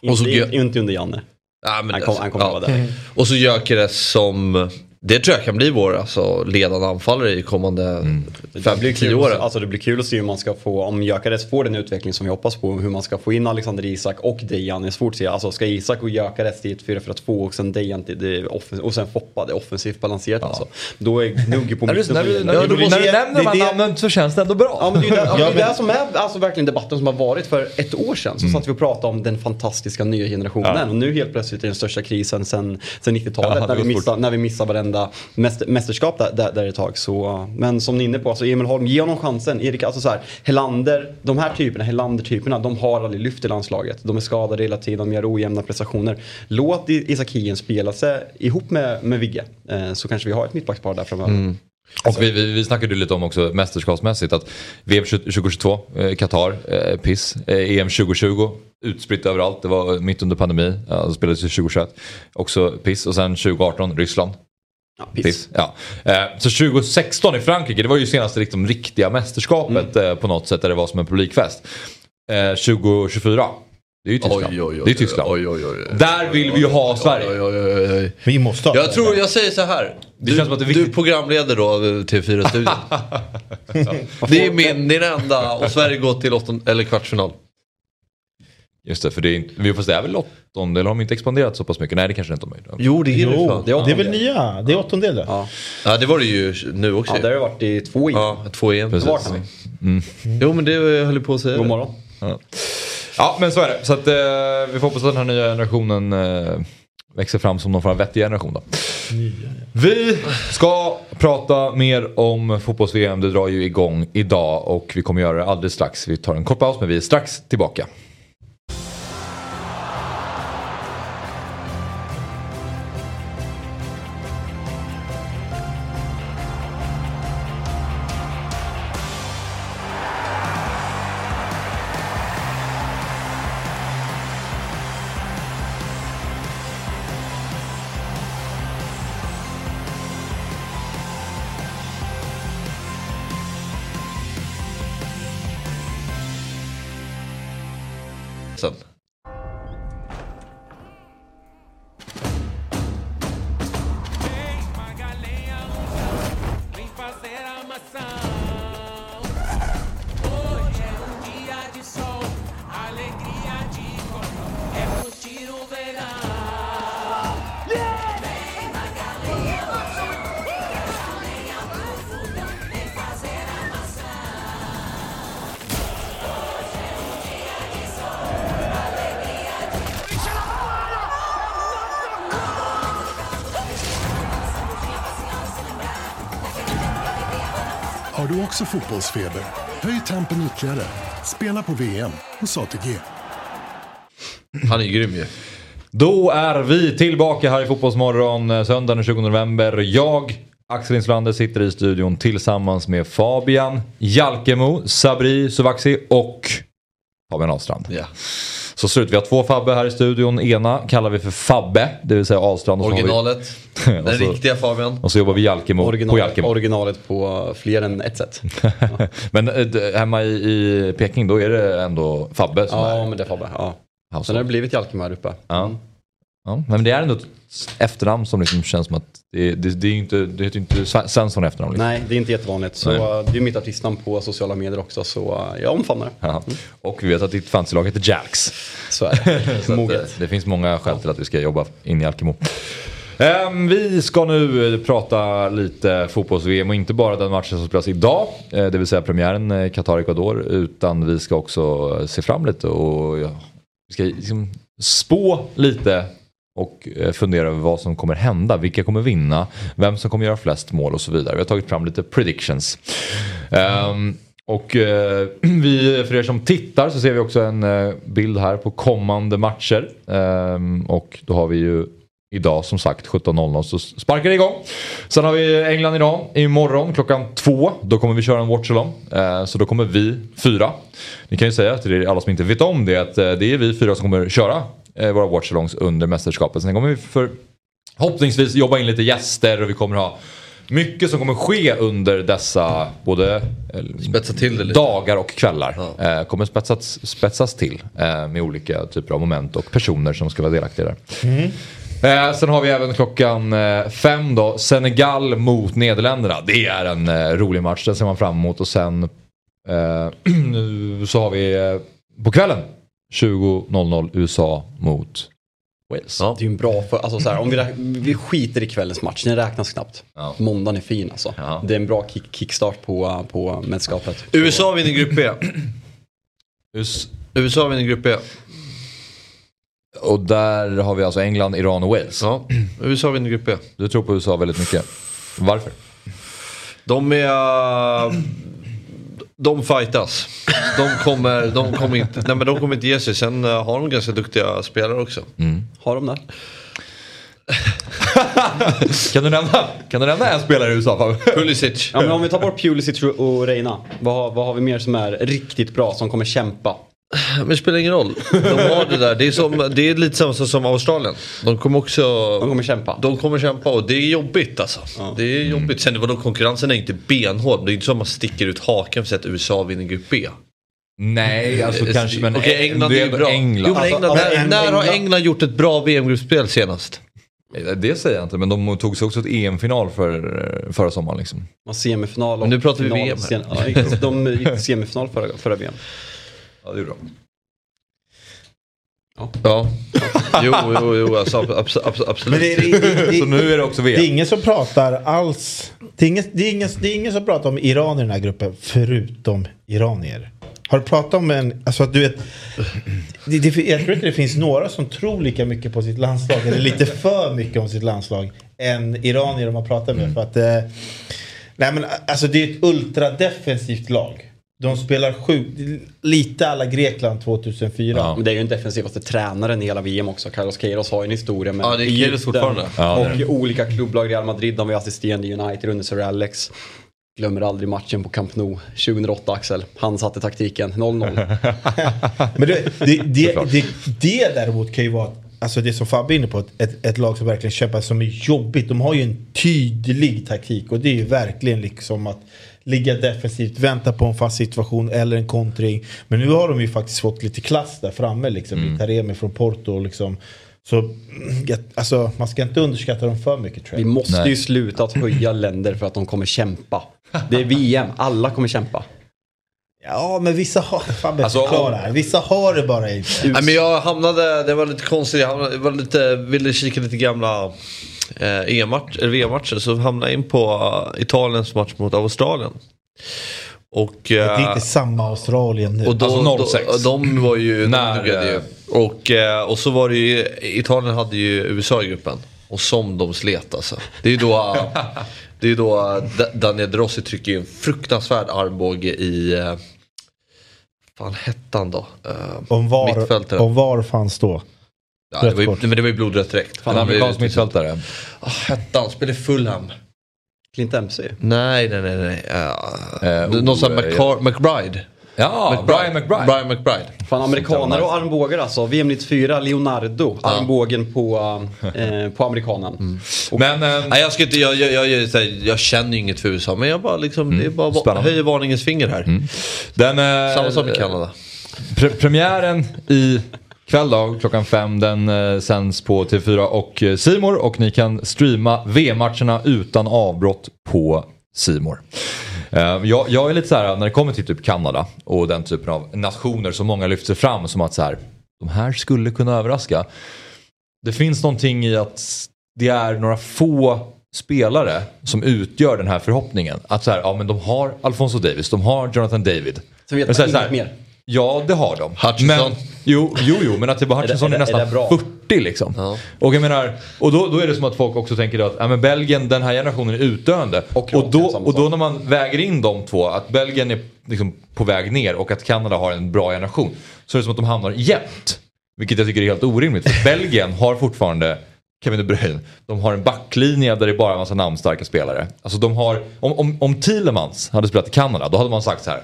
Och så inte under Janne. Ja, men Han kom- det- han kommer ja. vara där. Och så Gyökeres som, det tror jag kan bli vår alltså, ledande anfallare i kommande Det 5-10 blir, kul, åren. alltså det blir kul att se hur man ska få, om Gyökeres får den utveckling som vi hoppas på, hur man ska få in Alexander Isak och Dejan. Det är svårt att se. Alltså ska Isak och Gyökeres till ett 4-4-2 och sen Dejan till det och sen Foppa, det är offensivt balanserat alltså. Då är Gnugge på När du, mitten. när så du, när du, nämner det de är här namnen så känns det ändå bra. Ja men det är det, ja, det, är som är alltså, verkligen debatten som har varit för ett år sedan. Så satt vi och pratade om den fantastiska nya generationen och nu helt plötsligt är den största krisen sen, sen 90-talet Ja, när, vi missar, när vi missar varenda mäster, mästerskap där, där, där ett tag. Så, men som ni är inne på, alltså Emil Holm, ge honom chansen. Erik, alltså så här, Helander, de här typerna, Helander-typerna, de har aldrig lyft i landslaget. De är skadade hela tiden, de gör ojämna prestationer. Låt Isak Hien spela sig ihop med, med Vigge eh, så kanske vi har ett mittbackspar där framöver. Mm. Och vi, vi, vi snackade ju lite om också mästerskapsmässigt att VM 2022, eh, Qatar, eh, piss. Eh, EM 2020, utspritt överallt. Det var mitt under pandemi, ja, det spelades ju 2021. Också piss. Och sen 2018, Ryssland. Ja, piss. Piss. Ja. Eh, så 2016 i Frankrike, det var ju senaste liksom, riktiga mästerskapet Mm. eh, på något sätt där det var som en publikfest. Eh, 2024, det är ju Tyskland. Oj, oj, oj, det är Tyskland. Oj, oj, oj, oj. Där vill vi ju ha Sverige. Oj, oj, oj, oj. Vi måste ha Jag tror, jag säger så här. Du, känns som att det är du programleder då av TV4-studion. det är min, din enda och Sverige går till åtton, eller kvartsfinal. Just det, för det är, inte- vi får säga väl åttonde, eller har de inte expanderat så pass mycket? Nej, det kanske inte de har. Jo, det är det Jo, fan. det är väl nya. Det är åttondel Ja. Ja, det var det ju nu också. ja, där har det varit i två EM. Ja, två EM. Precis. Vart har vi? Jo, men det jag höll på att säga. God det. morgon. Ja, men så är det. Så att, eh, vi får hoppas att den här nya generationen eh, växer fram som någon form av vettig generation då. Vi ska prata mer om fotbolls-VM. Det drar ju igång idag och vi kommer göra det alldeles strax. Vi tar en kort paus men vi är strax tillbaka. På VM hos ATG. Han är grym ju. Då är vi tillbaka här i Fotbollsmorgon eh, söndagen den 20 november. Jag, Axel Insulander, sitter i studion tillsammans med Fabian Jalkemo, Sabri Suvaxi och Fabian Ahlstrand. Ja. Så ser det ut. Vi har två Fabbe här i studion. Ena kallar vi för Fabbe, det vill säga Ahlstrand. Vi- Originalet. Den så- riktiga Fabian. Och så jobbar vi Jalkemo på Original, Jalkemo. originalet på fler än ett sätt. Men eh, hemma i, i Peking då är det ändå Fabbe som Ja, är men det är Fabbe. Ja. Sen har det blivit Jalkemo här uppe. Ja. Ja, men det är ändå ett efternamn som liksom känns som att det, det, det är inte, det heter inte Sven- Svensson efternamn. Liksom. Nej, det är inte jättevanligt. Så Nej. det är mitt artistnamn på sociala medier också. Så jag omfamnar det. Ja. Och vi vet att ditt fantasylag heter Jalks. Så är det. Så att, eh, det finns många skäl till att vi ska jobba in i Alkemo. Ehm, vi ska nu eh, prata lite fotbolls-VM och inte bara den matchen som spelas idag, eh, det vill säga premiären Qatar-Ecuador, utan vi ska också se fram lite och vi ska liksom spå lite och eh, fundera över vad som kommer hända, vilka kommer vinna, vem som kommer göra flest mål och så vidare. Vi har tagit fram lite predictions. Um, och eh, vi, för er som tittar så ser vi också en eh, bild här på kommande matcher. Ehm, och då har vi ju idag som sagt 17.00 så sparkar det igång. Sen har vi England idag. imorgon klockan två. Då kommer vi köra en watchalong. Eh, så då kommer vi fyra. Ni kan ju säga till er alla som inte vet om det att eh, det är vi fyra som kommer köra våra watchalongs under mästerskapet. Sen kommer vi för Förhoppningsvis jobba in lite gäster och vi kommer ha mycket som kommer ske under dessa både eh, dagar och kvällar. Eh, kommer spetsas, spetsas till eh, med olika typer av moment och personer som ska vara delaktiga där. Eh, sen har vi även klockan eh, fem då, Senegal mot Nederländerna. Det är en eh, rolig match, den ser man fram emot. Och sen eh, så har vi eh, på kvällen 20.00 USA mot Wales. Ja. Det är ju en bra för, alltså så här, om vi, vi skiter i kvällens match, den räknas knappt. Ja. Måndagen är fin alltså. Ja. Det är en bra kick, kickstart på, på mästerskapet. USA vinner grupp B. US- USA vinner grupp B. Och där har vi alltså England, Iran och Wales. Ja, USA vinner grupp B. Du tror på USA väldigt mycket. Varför? De är... De fightas. De kommer, de kommer, inte, nej men de kommer inte ge sig. Sen eh, har de ganska duktiga spelare också. Har de det? Kan du nämna, kan du nämna en spelare i USA? Pulisic. Ja, men om vi tar bort Pulisic och Reina, vad, vad har vi mer som är riktigt bra, som kommer kämpa? Men det spelar ingen roll. De har det där. Det är, som, det är lite samma sak som Australien. De kommer också... De kommer kämpa. De kommer kämpa och det är jobbigt alltså. Det är jobbigt. Sen vadå, konkurrensen är inte benhård. Det är inte så att man sticker ut haken för att USA vinner grupp B. Nej, alltså kanske men Okej, England är ju bra. England. Jo, men Alltså, England, alltså, när, när har England- gjort ett bra VM-gruppspel senast? Det säger jag inte, men de tog sig också till EM-final för, förra sommaren liksom. Och semifinal och Men nu pratar vi VM här. sen- ja, de gick till semifinal förra, förra VM. Ja, det är bra. Ja. Jo, jo, jo alltså, abs- abs- absolut. Men det, det, det, Så nu är det också det är VM. ingen som pratar alls. Det är ingen, det är ingen, det är ingen som pratar om Iran i den här gruppen förutom iranier. Har du pratat om en, alltså att du vet, det, det, jag tror inte det finns några som tror lika mycket på sitt landslag, eller lite för mycket om sitt landslag, än iranier de har pratat med. För att, eh, nej men alltså det är ett ultradefensivt lag. De spelar sjukt, lite alla Grekland 2004. Ja. Men det är ju den defensivaste tränaren i hela VM också. Carlos Queiroz har ju en historia med Ja, det är Queiroz fortfarande. Ja, det är och olika klubblag. Real Madrid, de var assisterande i United under Sir Alex. Glömmer aldrig matchen på Camp Nou 2008 Axel. Han satte taktiken 0-0. Men det, det, det, det, det däremot kan ju vara, alltså det som Fabbe är inne på, ett, ett lag som verkligen kämpar som är jobbigt. De har ju en tydlig taktik och det är ju verkligen liksom att ligga defensivt, vänta på en fast situation eller en kontring. Men nu har de ju faktiskt fått lite klass där framme liksom. Mm. Taremi från Porto och liksom. Så alltså, man ska inte underskatta dem för mycket tror Vi jag. måste Nej. ju sluta att höja länder för att de kommer kämpa. Det är VM, alla kommer kämpa. Ja men vissa har, Fabbe Alltså, förklara. Vissa har det bara inte. Nej, men jag hamnade, det var lite konstigt, jag hamnade, var lite, ville kika lite gamla eh, EM-match, eller VM-matcher. Så hamnade jag in på eh, Italiens match mot Australien. Och, Det är eh, inte samma Australien nu. och då, Alltså 06. Då, de var ju... När, de ju. Och, eh, och så var det ju, Italien hade ju USA i gruppen. Och som de slet alltså. Det är ju då, det är då Da- Daniel De Rossi trycker ju en fruktansvärd armbåge i... Eh, fan hette han då? Eh, Om var, mittfältare. om var fanns då? Ja, det var ju, men det var ju blodrött direkt. En amerikansk mittfältare. Oh, hette han? Spelade i Fulham? Clint Dempsey. Nej, nej, nej. nej. Uh, Eh, någon sån här oh, McCar- McBride. Ja, Brian McBride. Brian McBride. Fan, amerikaner och armbågar alltså. VM 94, Leonardo. Armbågen på, eh, på amerikanen. Mm. Men eh, Nej, jag, ska inte, jag, jag, jag, jag, känner ju inget för USA men jag bara liksom, det är bara Spännande. höjer varningens finger här. den... eh, Samma sak med Kanada. Pre premiären i kväll då, klockan fem, den eh, sänds på TV4 och eh, C More och ni kan streama VM-matcherna utan avbrott på More. Eh, jag, jag är lite så här när det kommer till typ Kanada och den typen av nationer som många lyfter fram som att så här, de här skulle kunna överraska. Det finns någonting i att det är några få spelare som utgör den här förhoppningen. Att så här, ja men de har Alfonso Davis, de har Jonathan David. Så vet man inget mer. Ja, det har de. Hutchinson. Men, jo, jo, jo, men att det var Hutchinson är är, det- är nästan det bra? 40 liksom. Ja. Och jag menar, och då, då är det som att folk också tänker att ja, men Belgien, den här generationen är utdöende. Och Och, då, och då när man väger in de två, att Belgien är liksom på väg ner och att Kanada har en bra generation. Så är det som att de hamnar jämnt. Vilket jag tycker är helt orimligt. För Belgien har fortfarande Kevin De Bruyne. De har en backlinje där det är bara en massa namnstarka spelare. Alltså de har, om, om, om Thielemans hade spelat i Kanada, då hade man sagt så här.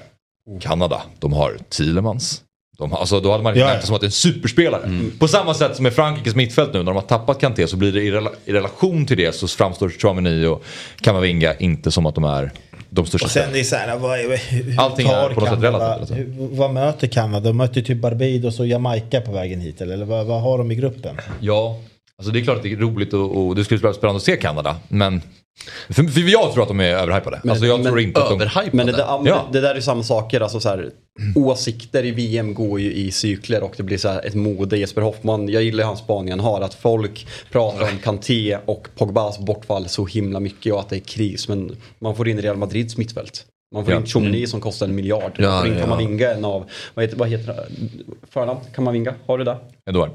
Kanada, de har Thielemans. De har, alltså, då hade man Ja, ja, ja. som att det är en superspelare. På samma sätt som med Frankrikes mittfält nu, när de har tappat Kanté så blir det i, rela, i relation till det så framstår Chouameni och Kamavinga inte som att de är de största Och sen det är så här, vad, hur Allting är tar på något sätt Kanada- relativt, alltså. hur- Vad möter Kanada? De möter typ Barbados och Jamaica på vägen hit. Eller, eller vad, vad har de i gruppen? Ja, alltså det är klart att det är roligt och, och det skulle vara spännande att se Kanada. Men för, för jag tror att de är överhypade. Alltså jag men- tror inte att de... Men det, där, ja. men det, där är samma saker. Alltså så här, åsikter i VM går ju i cykler och det blir så här ett mode. Jesper Hoffman, jag gillar ju hans spaning han har. Att folk pratar om Kanté och Pogbas bortfall så himla mycket och att det är kris. Men man får in Real Madrids mittfält. Man får Ja. Mm. in Chomini som kostar en miljard. Ja, man får in ja. Kamavinga, en av, vad heter, vad heter? Förnamn? Kamavinga, har du det? Edouard.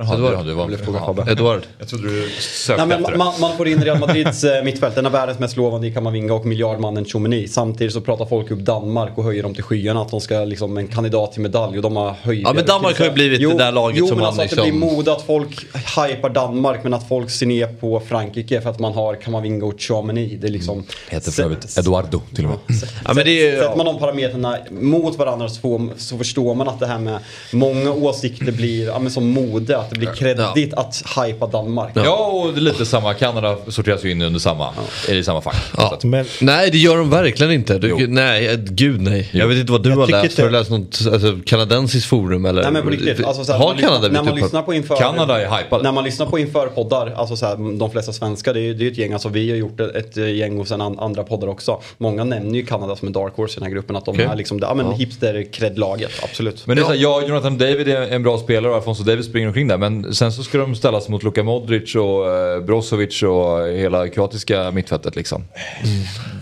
Jaha, Edouard. ja, du var... Edward. Jag trodde du sökte Nej, men man, man får in Real Madrids eh, mittfält, den är världens mest lovande i Kamavinga och miljardmannen Chomini. Samtidigt så pratar folk upp Danmark och höjer dem till skyarna att de ska liksom en kandidat till medalj och de har höjt Ja, men Danmark har ju blivit det där laget jo, som men man alltså att det liksom- blir mode att folk hypar Danmark men att folk ser ner på Frankrike för att man har Kamavinga och Chomini. Det är liksom... Heter för övrigt Eduardo till och med. Ja, men det är, Sätter man de parametrarna mot varandra så, får, så förstår man att det här med många åsikter blir ja, men som mode, att det blir kreddigt att hypa Danmark. Ja, och det är lite samma. Kanada sorteras ju in under samma, är i samma fack. Ja. Men Nej det gör de verkligen inte. Du, nej, eh, gud nej. Jag vet inte vad du Jag har tycker läst. inte- Har du läst något alltså, kanadensiskt forum eller? Nej men på riktigt. Alltså, så här, har Kanada när man lyssnar på inför, Kanada är hypade. När man lyssnar på införpoddar, alltså så här, de flesta svenskar, det är ju ett gäng, alltså vi har gjort ett, ett gäng och sen an, andra poddar också. Många nämner ju Kanada som en dark horse i den här gruppen, att de Okej. är liksom, ja men hipster-kredlaget, absolut. Men det är så här, ja, Jonathan David är en bra spelare och Alfonso Davis springer omkring där. Men sen så ska de ställas mot Luka Modric och eh, Brozovic och hela kroatiska mittfältet liksom.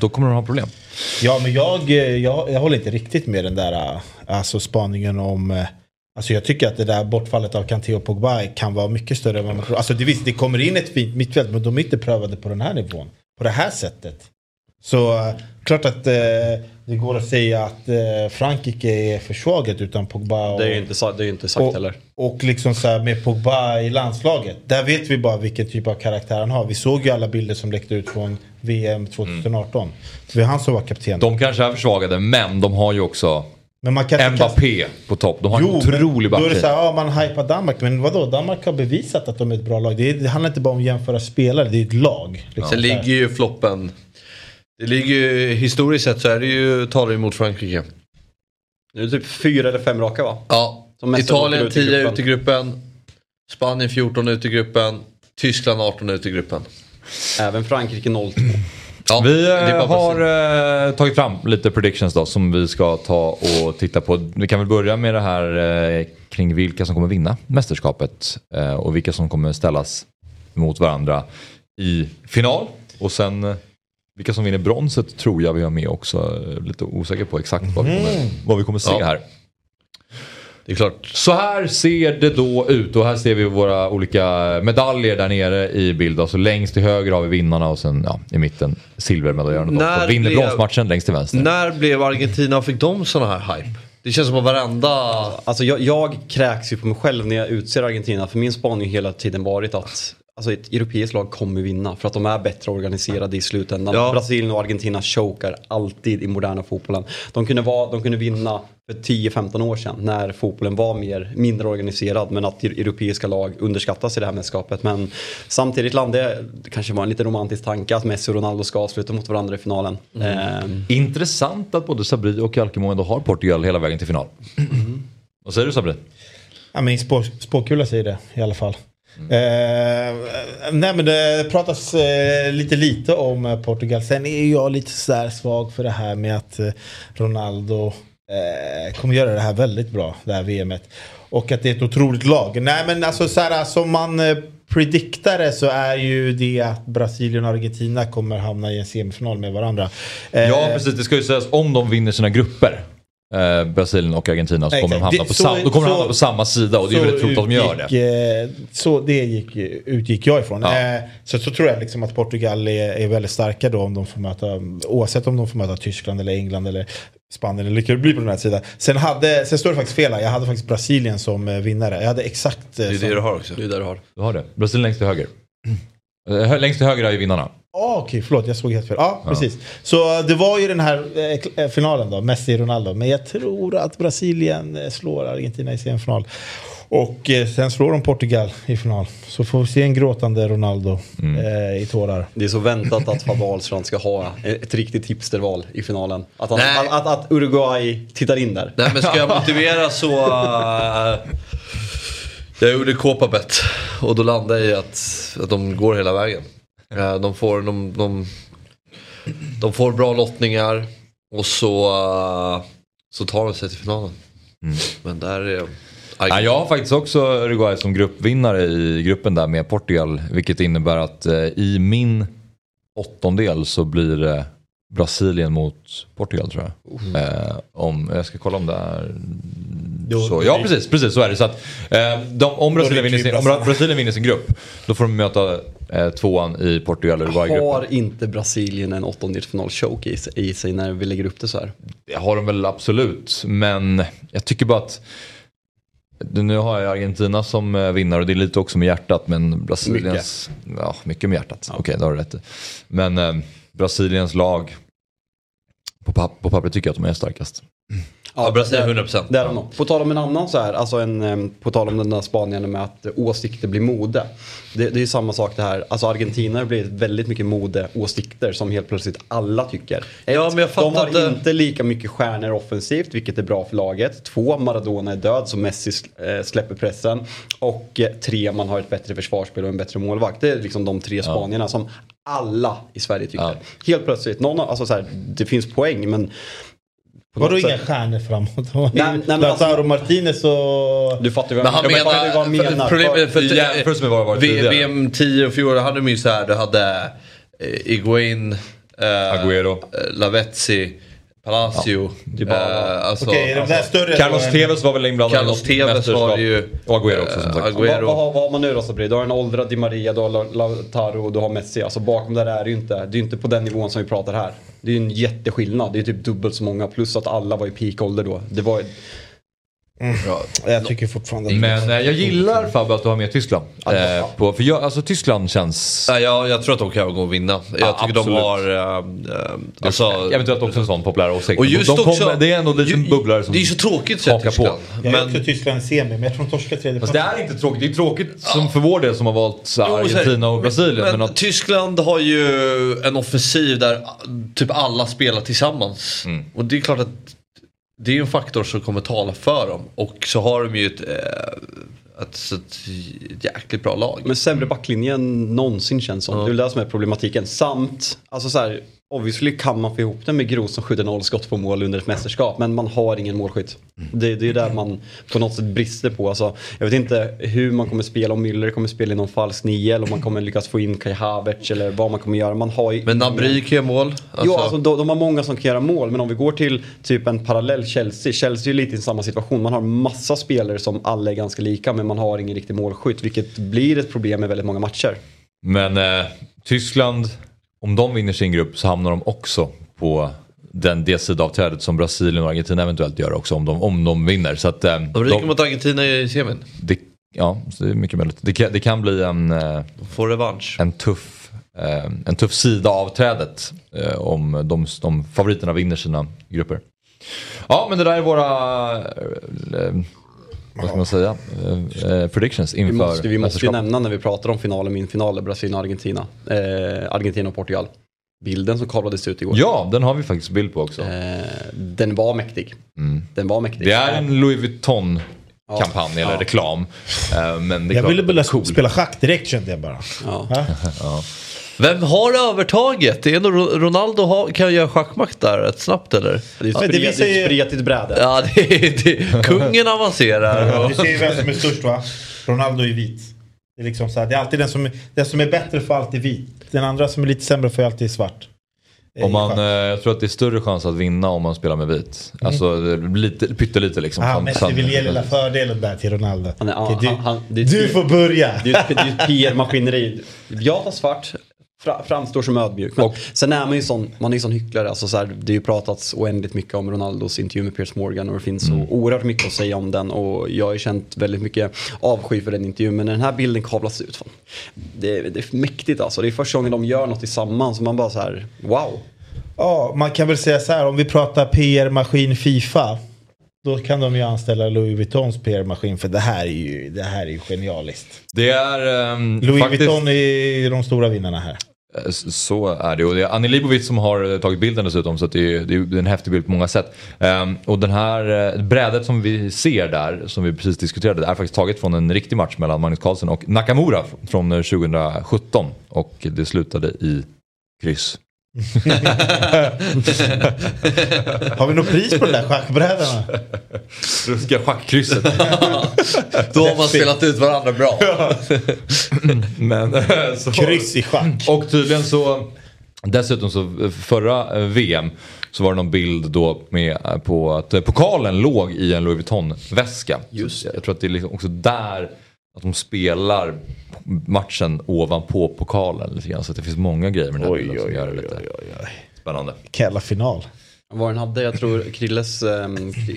Då kommer de ha problem. Ja, men jag, eh, jag, jag håller inte riktigt med den där eh, alltså spaningen om... Alltså jag tycker att det där bortfallet av Kanté och Pogba kan vara mycket större än vad man tror. Alltså det, visst, det kommer in ett fint mittfält men de är inte prövade på den här nivån. På det här sättet. Så eh, klart att eh, det går att säga att eh, Frankrike är försvagat utan Pogba. Och, Det är ju inte, det är inte sagt och, heller. och liksom så här med Pogba i landslaget. Där vet vi bara vilken typ av karaktär han har. Vi såg ju alla bilder som läckte ut från VM 2018. Det var han som var kapten. De kanske är försvagade men de har ju också Men man kan inte kasta- Mbappé på topp. De har en Jo, otrolig men då är det backlinje. så här, ja, man hypar Danmark. Men vadå? Danmark har bevisat att de är ett bra lag. Det, är, det handlar inte bara om att jämföra spelare, det är ett lag. Liksom. Sen ligger ju floppen. Det ligger ju, historiskt sett så är det ju, talar ju mot Frankrike. Det är typ fyra eller fem raka va? Ja, Italien åker ut i 10 gruppen. ut i gruppen. Spanien 14 ut i gruppen. Tyskland 18 ut i gruppen. Även Frankrike 0-2. Ja, Vi eh, har eh, tagit fram lite predictions då som vi ska ta och titta på. Vi kan väl börja med det här eh, kring vilka som kommer vinna mästerskapet eh, och vilka som kommer ställas mot varandra i final. Och sen eh, vilka som vinner bronset tror jag vi har med också. Lite osäker på exakt vad vi kommer, vad vi kommer se Ja. här. Det är klart. Så här ser det då ut och här ser vi våra olika medaljer där nere i bild. Alltså längst till höger har vi vinnarna och sen ja, i mitten Så vinner blev- bronsmatchen längst till vänster. När blev Argentina, fick de såna här hype? Det känns som att varenda... Alltså jag, jag kräks ju på mig själv när jag utser Argentina. För min spaning har hela tiden varit att Alltså ett europeiskt lag kommer vinna för att de är bättre organiserade i slutändan. Ja. Brasilien och Argentina chokar alltid i moderna fotbollen. De kunde, vara, de kunde vinna för 10-15 år sedan när fotbollen var mer, mindre organiserad men att europeiska lag underskattas i det här mästerskapet. Men samtidigt landade det kanske var en lite romantisk tanke att Messi och Ronaldo ska avsluta mot varandra i finalen. Ehm, Intressant att både Sabri och Alkemo ändå har Portugal hela vägen till final. Vad säger du Sabri? Ja, min spå, spåkula säger det i alla fall. Eh, nej men det pratas eh, lite lite om eh, Portugal. Sen är jag lite sådär svag för det här med att eh, Ronaldo eh, kommer göra det här väldigt bra, det här VMet. Och att det är ett otroligt lag. Nej men alltså så här, som man eh, prediktare så är ju det att Brasilien och Argentina kommer hamna i en semifinal med varandra. Ja precis, det ska ju sägas om de vinner sina grupper. Eh, Brasilien och Argentina så kommer de hamna Det- på, så- sam- då kommer de så- hamna på samma sida och det är väldigt troligt att de gör det. eh, Så det gick, utgick jag ifrån. Ja. Eh, Så, så tror jag liksom att Portugal är, är väldigt starka då om de får möta, oavsett om de får möta Tyskland eller England eller Spanien eller det blir på den här sidan. Sen, hade, sen står det faktiskt fel här, jag hade faktiskt Brasilien som vinnare. Jag hade exakt... Det är som- det du har också. det är där du har. Du har det. Brasilien längst till höger. Eh, Längst till höger är ju vinnarna. Ah, Okej, förlåt jag såg helt fel. Ja, precis. Så det var ju den här eh, eh, finalen då, Messi-Ronaldo. Men jag tror att Brasilien eh, slår Argentina i semifinal. Och eh, sen slår de Portugal i final. Så får vi se en gråtande Ronaldo eh, i tårar. Det är så väntat att Fabbe Ahlstrand ska ha ett riktigt hipsterval i finalen. Att, han, att, att, att Uruguay tittar in där. Nej men ska jag motivera så... eh, jag gjorde Kåpabet och då landade jag i att, att de går hela vägen. Eh, de, får, de, de, de får bra lottningar och så, eh, så tar de sig till finalen. Men där är... Ja, jag har faktiskt också Uruguay som gruppvinnare i gruppen där med Portugal. Vilket innebär att eh, i min åttondel så blir det Brasilien mot Portugal tror jag. Eh, om, jag ska kolla om det är Jo, så. Ja precis, precis så är det. Så att, eh, de, om, Brasilien vinner sin, om Brasilien. Vinner sin grupp då får de möta eh, tvåan i Portugal-Uruguay-gruppen. Har inte Brasilien en åttondelsfinal choke i, sig- i sig när vi lägger upp det så här? Det har de väl absolut, men jag tycker bara att nu har jag Argentina som eh, vinnare och det är lite också med hjärtat men Brasiliens... Mycket, ja, mycket med hjärtat. Okej, det har du rätt i. Men eh, Brasiliens lag, på, papp på pappret tycker jag att de är starkast. Ja, Brasilien 100%. Det är de nog. På tal om en annan så här, alltså en, på tal om den där spaningen med att åsikter blir mode. Det, det är ju samma sak det här, alltså Argentina har blivit väldigt mycket modeåsikter som helt plötsligt alla tycker. Ja, men jag fattar de har inte- inte lika mycket stjärnor offensivt, vilket är bra för laget. Två, Maradona är död, så Messi eh, släpper pressen. Och eh, tre, man har ett bättre försvarsspel och en bättre målvakt. Det är liksom de tre spanierna som alla i Sverige tycker. Ja. Helt plötsligt, någon, alltså så här, det finns poäng men Vadå inga stjärnor framåt? Nej, nej, men Lautaro alltså- Martinez och... Du fattar ju vad jag menar, vad menar. problemet, för, I jämförelse med vad det varit V- tidigare. VM 10 och 14 hade de ju så här, du hade eh, Iguain, eh, Agüero. Palacio. Dybala. Eh, alltså, Okej, är de där större? Carlos Tevez var väl inblandad Carlos i något Tevez var ju... Och Agüero också som sagt. Eh, Vad, vad, har- vad har man nu då Sabri? Du har en åldrad Di Maria, du har La- Lautaro och du har Messi. Alltså bakom där är det ju inte, det är inte på den nivån som vi pratar här. Det är ju en jätteskillnad. Det är typ dubbelt så många plus att alla var i peakålder då. Det var, Jag tycker fortfarande Men eh, jag gillar Fabbe att du har med Tyskland. Ja, Eh, på, för jag, alltså Tyskland känns... Nej, jag, jag tror att de kan gå och vinna. Jag Ja, tycker de absolut. har... eh, eh, alltså, Eventuellt också en sån populär åsikt. och just de kommer- också, det är ändå lite ju- bubblare som Det är så tråkigt att säga hakar på. Tyskland. Jag är Men, också Tyskland i semi, men jag tror de torskar tredje Fast det är inte tråkigt. Det är tråkigt som för vår del som har valt så Argentina och Brasilien. Men, Men, att, Tyskland har ju en offensiv där typ alla spelar tillsammans. Mm. Och det är klart att det är ju en faktor som kommer tala för dem. Och så har de ju ett, eh, ett, ett, jäkligt bra lag. men sämre backlinjen någonsin känns som. Det är väl det som är problematiken. Samt, alltså så här, obviously kan man få ihop det med Gros som skjuter noll skott på mål under ett mästerskap. Men man har ingen målskytt. Det, det är där man på något sätt brister på. Alltså, jag vet inte hur man kommer spela, om Müller kommer spela i någon falsk nio eller om man kommer lyckas få in Kai Havertz eller vad man kommer göra. Man har ju Men Nabry kan göra mål. Alltså, Jo, alltså, de, de har många som kan göra mål, men om vi går till typ en parallell Chelsea. Chelsea är lite i samma situation. Man har massa spelare som alla är ganska lika, men man har ingen riktig målskytt. Vilket blir ett problem i väldigt många matcher. men eh, Tyskland, om de vinner sin grupp så hamnar de också på den, det sida av trädet som Brasilien och Argentina eventuellt gör också om de, om de vinner. Så att, eh, de ryker mot Argentina i semin. det, ja, så det är mycket möjligt. Det kan, det kan bli en, eh, Får revansch. en, tuff, eh, en tuff sida av trädet eh, om de, de favoriterna vinner sina grupper. Ja, men det där är våra, eh, vad ska man säga, eh, eh, predictions inför Vi måste, vi måste ju nämna när vi pratar om finalen, min final, Brasilien och Argentina. Eh, Argentina och Portugal. Bilden som kablades ut igår. Ja, den har vi faktiskt bild på också. Eh, den var mäktig. Den var mäktig. Det är en Louis Vuitton kampanj eller Ja. reklam. Eh, Men det är Jag klart ville är cool. spela schack direkt kände jag bara. Ja. Vem har övertaget? Det är nog Ro- Ronaldo kan göra schackmatt där rätt snabbt eller? Det är ett spret- visar ju- spretigt bräde. Ja, det är, det, kungen avancerar. Du ser ju vem som är störst va? Ronaldo är vit. Det är, liksom så här, det är alltid den som, den som är bättre får alltid vit. Den andra som är lite sämre får ju alltid svart. Eh, Om man, eh, jag tror att det är större chans att vinna om man spelar med vit. Alltså lite, pyttelite liksom. Ah, Messi vill ge lilla fördelen där till Ronaldo. Han är- ja, Okej, du, han- han- det är du ett- får börja. Det är är ett PR-maskineri. Jag tar svart, framstår som ödmjuk. Men Och- sen är man ju sån, man är ju sån hycklare. Alltså så här, det har ju pratats oändligt mycket om Ronaldos intervju med Piers Morgan och det finns Mm. så oerhört mycket att säga om den. Och jag har ju känt väldigt mycket avsky för den intervjun. Men när den här bilden kablas ut, fan, det, är- det är mäktigt alltså. Det är första gången de gör något tillsammans. Och man bara så här, wow. Ja, man kan väl säga så här, om vi pratar PR-maskin Fifa. Då kan de ju anställa Louis Vuittons PR-maskin för det här är ju, det här är ju genialiskt. Det är ehm, Louis faktiskt, Vuitton är de stora vinnarna här. Eh, så är det. Och det är Annie Leibovitz som har eh, tagit bilden dessutom. Så att det, är, det är en häftig bild på många sätt. Um, och den här eh, brädet som vi ser där, som vi precis diskuterade, är faktiskt taget från en riktig match mellan Magnus Carlsen och Nakamura från 2017. Och det slutade i kryss. Har vi något pris på de där schackbrädorna? Ruska schackkrysset. då har man spelat ut varandra bra. Men, så, Kryss i schack. Och tydligen så, dessutom så förra eh, VM så var det någon bild då med eh, på att eh, pokalen låg i en Louis Vuitton-väska. Just Så Jag tror att det är liksom också där att de spelar matchen ovanpå pokalen lite grann. Så att det finns många grejer med den här Oj, bilden som oj, gör det lite oj, oj, oj. spännande. Mm. Jävla final. Vad den hade, jag tror Krilles, eh,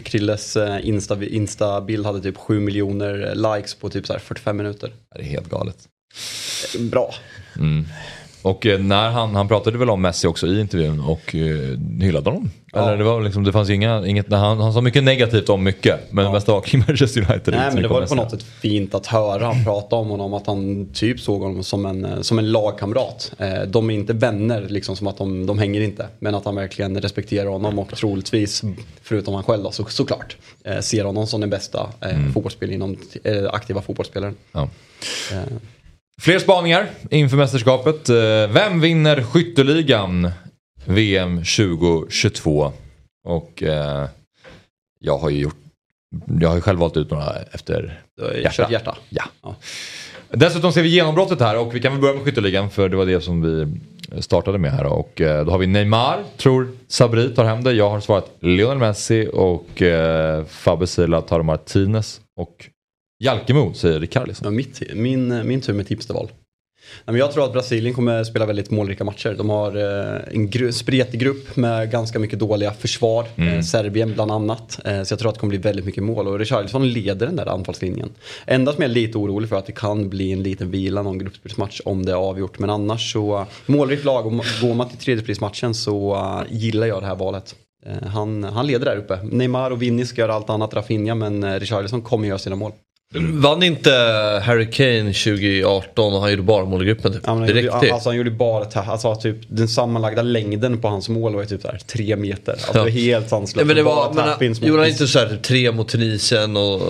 Krilles eh, Insta, Insta-bild hade typ 7 miljoner likes på typ så här 45 minuter. Det är helt galet. Bra. Och eh, när han, han pratade väl om Messi också i intervjun och eh, hyllade honom. Eller det, var liksom, det fanns inga, inget, han, han sa mycket negativt om mycket. Men mesta var kring Manchester United. Nej men det var på något sätt fint att höra han prata om honom. Att han typ såg honom som en, eh, som en lagkamrat. Eh, De är inte vänner liksom som att de, de hänger inte. Men att han verkligen respekterar honom och troligtvis, förutom han själv då, så, såklart, ser honom som den bästa eh, fotbollsspelaren inom, aktiva fotbollsspelaren. Ja. Fler spaningar inför mästerskapet. Eh, Vem vinner skytteligan VM 2022? Och eh, jag har ju gjort, jag har ju själv valt ut några efter Hjärta. hjärta. Ja. Ja. Dessutom ser vi genombrottet här och vi kan väl börja med skytteligan för det var det som vi startade med här. Och eh, då har vi Neymar, tror Sabri tar hem det. Jag har svarat Lionel Messi och eh, Fabbe Sila tar Martinez och Jalkemo säger Rikarlison. Ja, mitt, min, min tur med tips till val. Nej, men jag tror att Brasilien kommer spela väldigt målrika matcher. De har eh, en gru- spretig grupp med ganska mycket dåliga försvar. Eh, Serbien bland annat. Eh, så jag tror att det kommer bli väldigt mycket mål. Och Richarlison leder den där anfallslinjen. Enda som jag är lite orolig för att det kan bli en liten vila någon gruppspelsmatch om det är avgjort. Men annars så, målrikt lag och går man till tredjeprismatchen så uh, gillar jag det här valet. Han, han leder där uppe. Neymar och Vinny ska göra allt annat, Rafinha, men Richarlison kommer göra sina mål. Vann inte Harry Kane 2018 och han gjorde bara mål i gruppen typ? Ja, han, gjorde, alltså, han gjorde bara alltså, typ, den sammanlagda längden på hans mål var typ där, tre meter. Alltså, det var helt sanslöst. Men det var, men, mot gjorde han inte så här typ tre mot Tunisien och...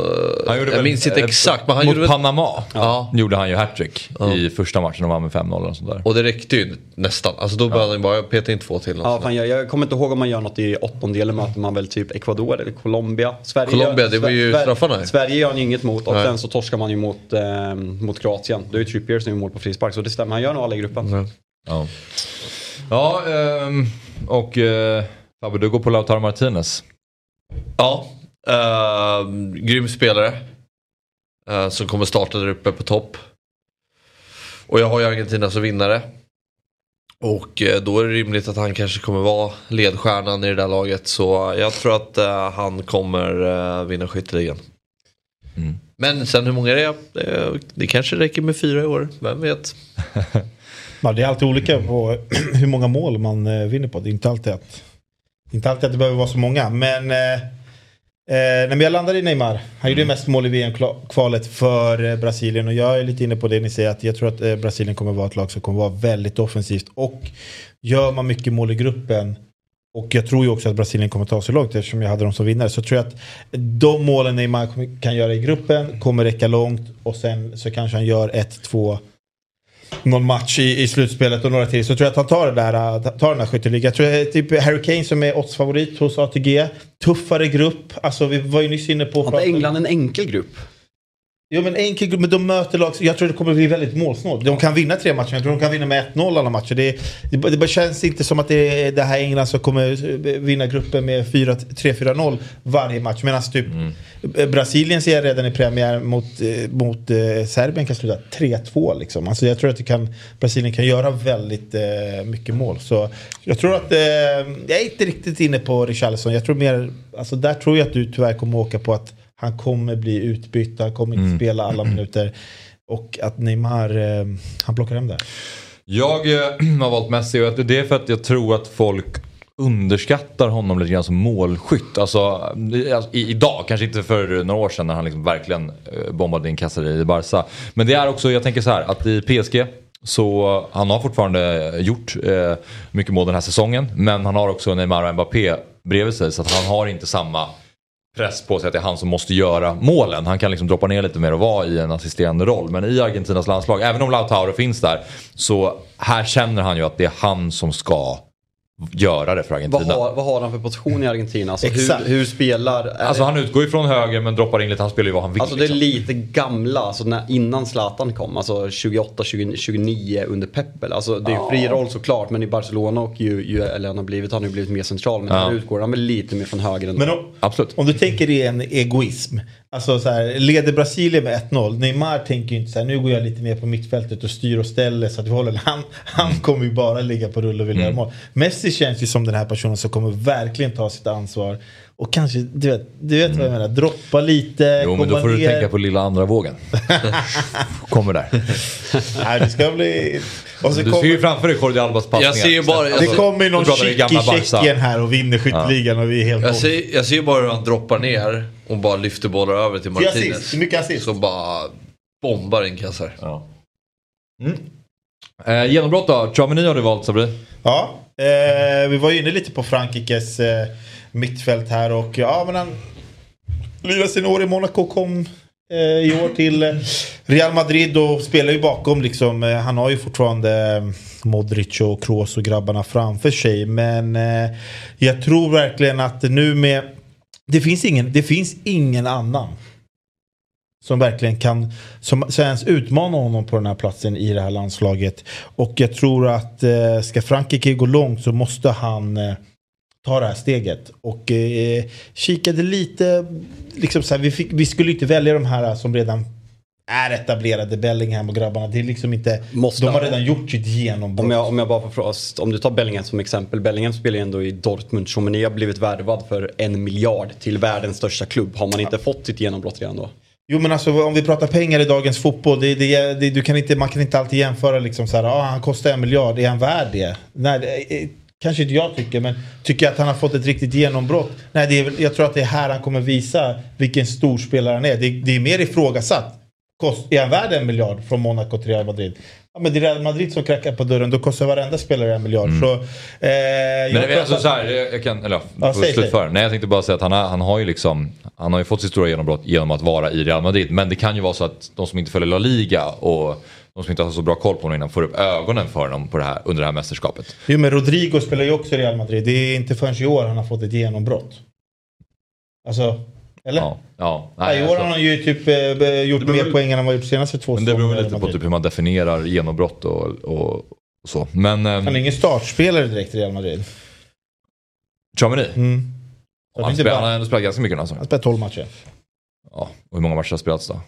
Han gjorde jag väl, minns inte eh, exakt men han Mot gjorde. Panama Ja. gjorde han ju hattrick i första matchen och vann med 5-0 och sånt där. Och det räckte ju nästan. Alltså då behövde han bara, jag petar in två till. Ja, fan, jag, jag kommer inte ihåg om man gör något i åttondelen möter man väl typ Ecuador eller Colombia. Sverige Colombia, gör, det var ju Sver- straffarna. Sverige gör han ju inget mot och Nej. sen så torskar man ju mot, eh, mot Kroatien. Då är ju Trippier som är mål på frispark så det stämmer. Han gör nog alla i gruppen. Ja, ja ehm, och eh, Fabbe du går på Lautaro Martinez. Ja, uh, grym spelare. eh, som kommer starta där uppe på topp. Och jag har ju Argentina som vinnare. Och eh, då är det rimligt att han kanske kommer vara ledstjärnan i det där laget. Så jag tror att han kommer uh, vinna skytteligan. Men sen hur många det är, det, det kanske räcker med fyra i år. Vem vet? Ja, det är alltid olika på hur många mål man eh, vinner på. Det är inte alltid att, inte alltid att det behöver vara så många. Men, eh, eh, men jag landar i Neymar. Han gjorde mest mål i VM-kvalet för eh, Brasilien. Och jag är lite inne på det ni säger. Att jag tror att eh, Brasilien kommer vara ett lag som kommer vara väldigt offensivt. Och gör man mycket mål i gruppen. Och jag tror ju också att Brasilien kommer ta sig långt eftersom jag hade dem som vinnare. Så tror jag att de målen Neymar kan göra i gruppen kommer räcka långt. Och sen så kanske han gör ett, två någon match i, i slutspelet och några till så tror jag att han tar, det där, äh, tar den här skytteligan. Jag tror det är typ Harry Kane som är oddsfavorit hos ATG. Tuffare grupp. Alltså vi var ju nyss inne på... Har inte England en enkel grupp? Jo men enkel grupp, men de möter lag. Jag tror det kommer bli väldigt målsnålt. De kan vinna tre matcher, jag tror de kan vinna med 1-0 alla matcher. Det, det, det känns inte som att det är det här England som kommer vinna gruppen med 4 3-4-0 varje match. Medan typ Brasilien ser jag redan i premiär mot, eh, mot eh, Serbien kan sluta 3-2 liksom. Alltså jag tror att kan, Brasilien kan göra väldigt eh, mycket mål. Så jag tror att, eh, jag är inte riktigt inne på Richarlison. Jag tror mer, alltså där tror jag att du tyvärr kommer åka på att han kommer bli utbytt, han kommer inte spela alla minuter. Och att Neymar, eh, han plockar hem det. Jag eh, har valt Messi och det är för att jag tror att folk underskattar honom lite grann som målskytt. Alltså, i- alltså, idag, kanske inte för några år sedan när han liksom verkligen eh, bombade in kassar i Barca. Men det är också, jag tänker så här, att i PSG så han har fortfarande gjort eh, mycket mål den här säsongen. Men han har också Neymar och Mbappé bredvid sig så att han har inte samma press på sig att det är han som måste göra målen. Han kan liksom droppa ner lite mer och vara i en assisterande roll. Men i Argentinas landslag, även om Lautaro finns där, så här känner han ju att det är han som ska göra det för Vad Argentina. har, vad har han för position i Argentina? Alltså, hur, Exakt. hur spelar... Alltså det- han utgår ju från höger men droppar in lite, han spelar ju vad han vill. Alltså det är liksom. lite gamla, alltså när, innan Zlatan kom, alltså 28, 20, 29 under Peppel. Alltså det är en fri roll såklart, men i Barcelona och ju, ju eller han har blivit, han har ju blivit mer central. Men Ja. här utgår han väl lite mer från höger ändå. Men om, Absolut. om du tänker i en egoism. Alltså så här, leder Brasilien med 1-0. Neymar tänker ju inte så här, nu går jag lite mer på mittfältet och styr och ställer så att vi håller. Han, han kommer ju bara ligga på rull och vilja göra mål. Messi känns ju som den här personen som kommer verkligen ta sitt ansvar. Och kanske, du vet, du vet vad jag menar, droppa lite, Jo men då får du ner. tänka på lilla andra vågen. Kommer där. Nej, det ska bli... Och så Du kommer- ser ju framför dig Jordi Albas passningar. Jag ser ju bara- Det alltså, kommer ju någon chick i. Tjeckien här och vinner skytteligan och vi är helt Jag ser, jag ser bara hur han droppar ner och bara lyfter bollar över till Till Martinez. assist, hur mycket assist? Så bara bombar in kassar. Ja. Mm. Eh, genombrott då? Chouameni har du valt Sabri. Ja, eh, vi var ju inne lite på Frankrikes eh, mittfält här och ja men han lirade sina år i Monaco kom eh, i år till eh, Real Madrid och spelar ju bakom liksom. Eh, han har ju fortfarande eh, Modric och Kroos och grabbarna framför sig men eh, jag tror verkligen att nu med det finns ingen, det finns ingen annan som verkligen kan som, som ens utmana honom på den här platsen i det här landslaget. Och jag tror att eh, ska Frankrike gå långt så måste han eh, ta det här steget. Och eh, kikade lite, liksom så här, vi, fick, vi skulle inte välja de här som redan är etablerade, Bellingham och grabbarna. Det är liksom inte, Måste de har redan gjort sitt genombrott. Om jag, om jag bara får fråga, om du tar Bellingham som exempel. Bellingham spelar ju ändå i Dortmund. Chomeny har blivit värvad för en miljard till världens största klubb. Har man inte fått sitt genombrott redan då? Jo men alltså om vi pratar pengar i dagens fotboll. Det, det, det, du kan inte, man kan inte alltid jämföra liksom så här, ah, han kostar en miljard, är han värd det? Nej, eh, kanske inte jag tycker, men tycker jag att han har fått ett riktigt genombrott? Nej, det är, jag tror att det är här han kommer visa vilken stor spelare han är. Det, det är mer ifrågasatt. Kost, är han värd en miljard från Monaco till Real Madrid? Ja, men det är Real Madrid som knackar på dörren, då kostar varenda spelare en miljard. Så, eh, jag Men tror alltså, att- så här, jag jag kan, eller ja, Ja, får säg, slutföra. Nej jag tänkte bara säga att han har, han har ju liksom, han har ju fått sitt stora genombrott genom att vara i Real Madrid. Men det kan ju vara så att de som inte följer La Liga och de som inte har så bra koll på honom innan får upp ögonen för honom på det här, under det här mästerskapet. Jo men Rodrigo spelar ju också i Real Madrid. Det är inte förrän i år han har fått ett genombrott. Alltså, eller? Ja, ja. Nej, I år alltså, har han ju typ eh, gjort beror mer poäng än han har gjort senaste två men det beror säsongerna väl lite på typ hur man definierar genombrott och, och, och så. Men ehm, Han är ingen startspelare direkt i Real Madrid. Chouameni, Mm. han, spelar, han har ändå spelat ganska mycket den här han säsongen. spelar 12 matcher. Ja, och hur många matcher har spelats då?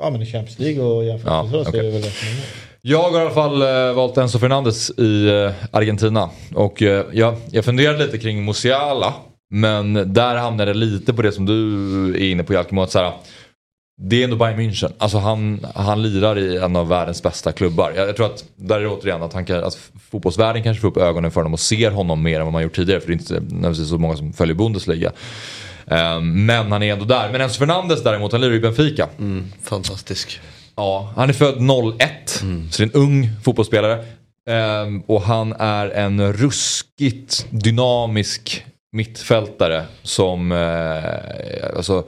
Ja men i Champions League och jämfört Ja, med så, okej. är det väl rätt många. Jag har i alla fall eh, valt Enzo Fernandes i eh, Argentina. Och eh, jag, jag funderade lite kring Musiala. Men där hamnade jag lite på det som du är inne på Jalkemo. Att så här, det är ändå Bayern München. Alltså han, han lirar i en av världens bästa klubbar. Jag, jag tror att där är det återigen att, han kan, att fotbollsvärlden kanske får upp ögonen för honom och ser honom mer än vad man gjort tidigare. För det är inte nödvändigtvis så många som följer Bundesliga. Ehm, men han är ändå där. Men Enzo Fernandes däremot, han lirar i Benfica. Fantastisk. Ja, han är född 01, så det är en ung fotbollsspelare. Ehm, och han är en ruskigt dynamisk mittfältare som eh, alltså,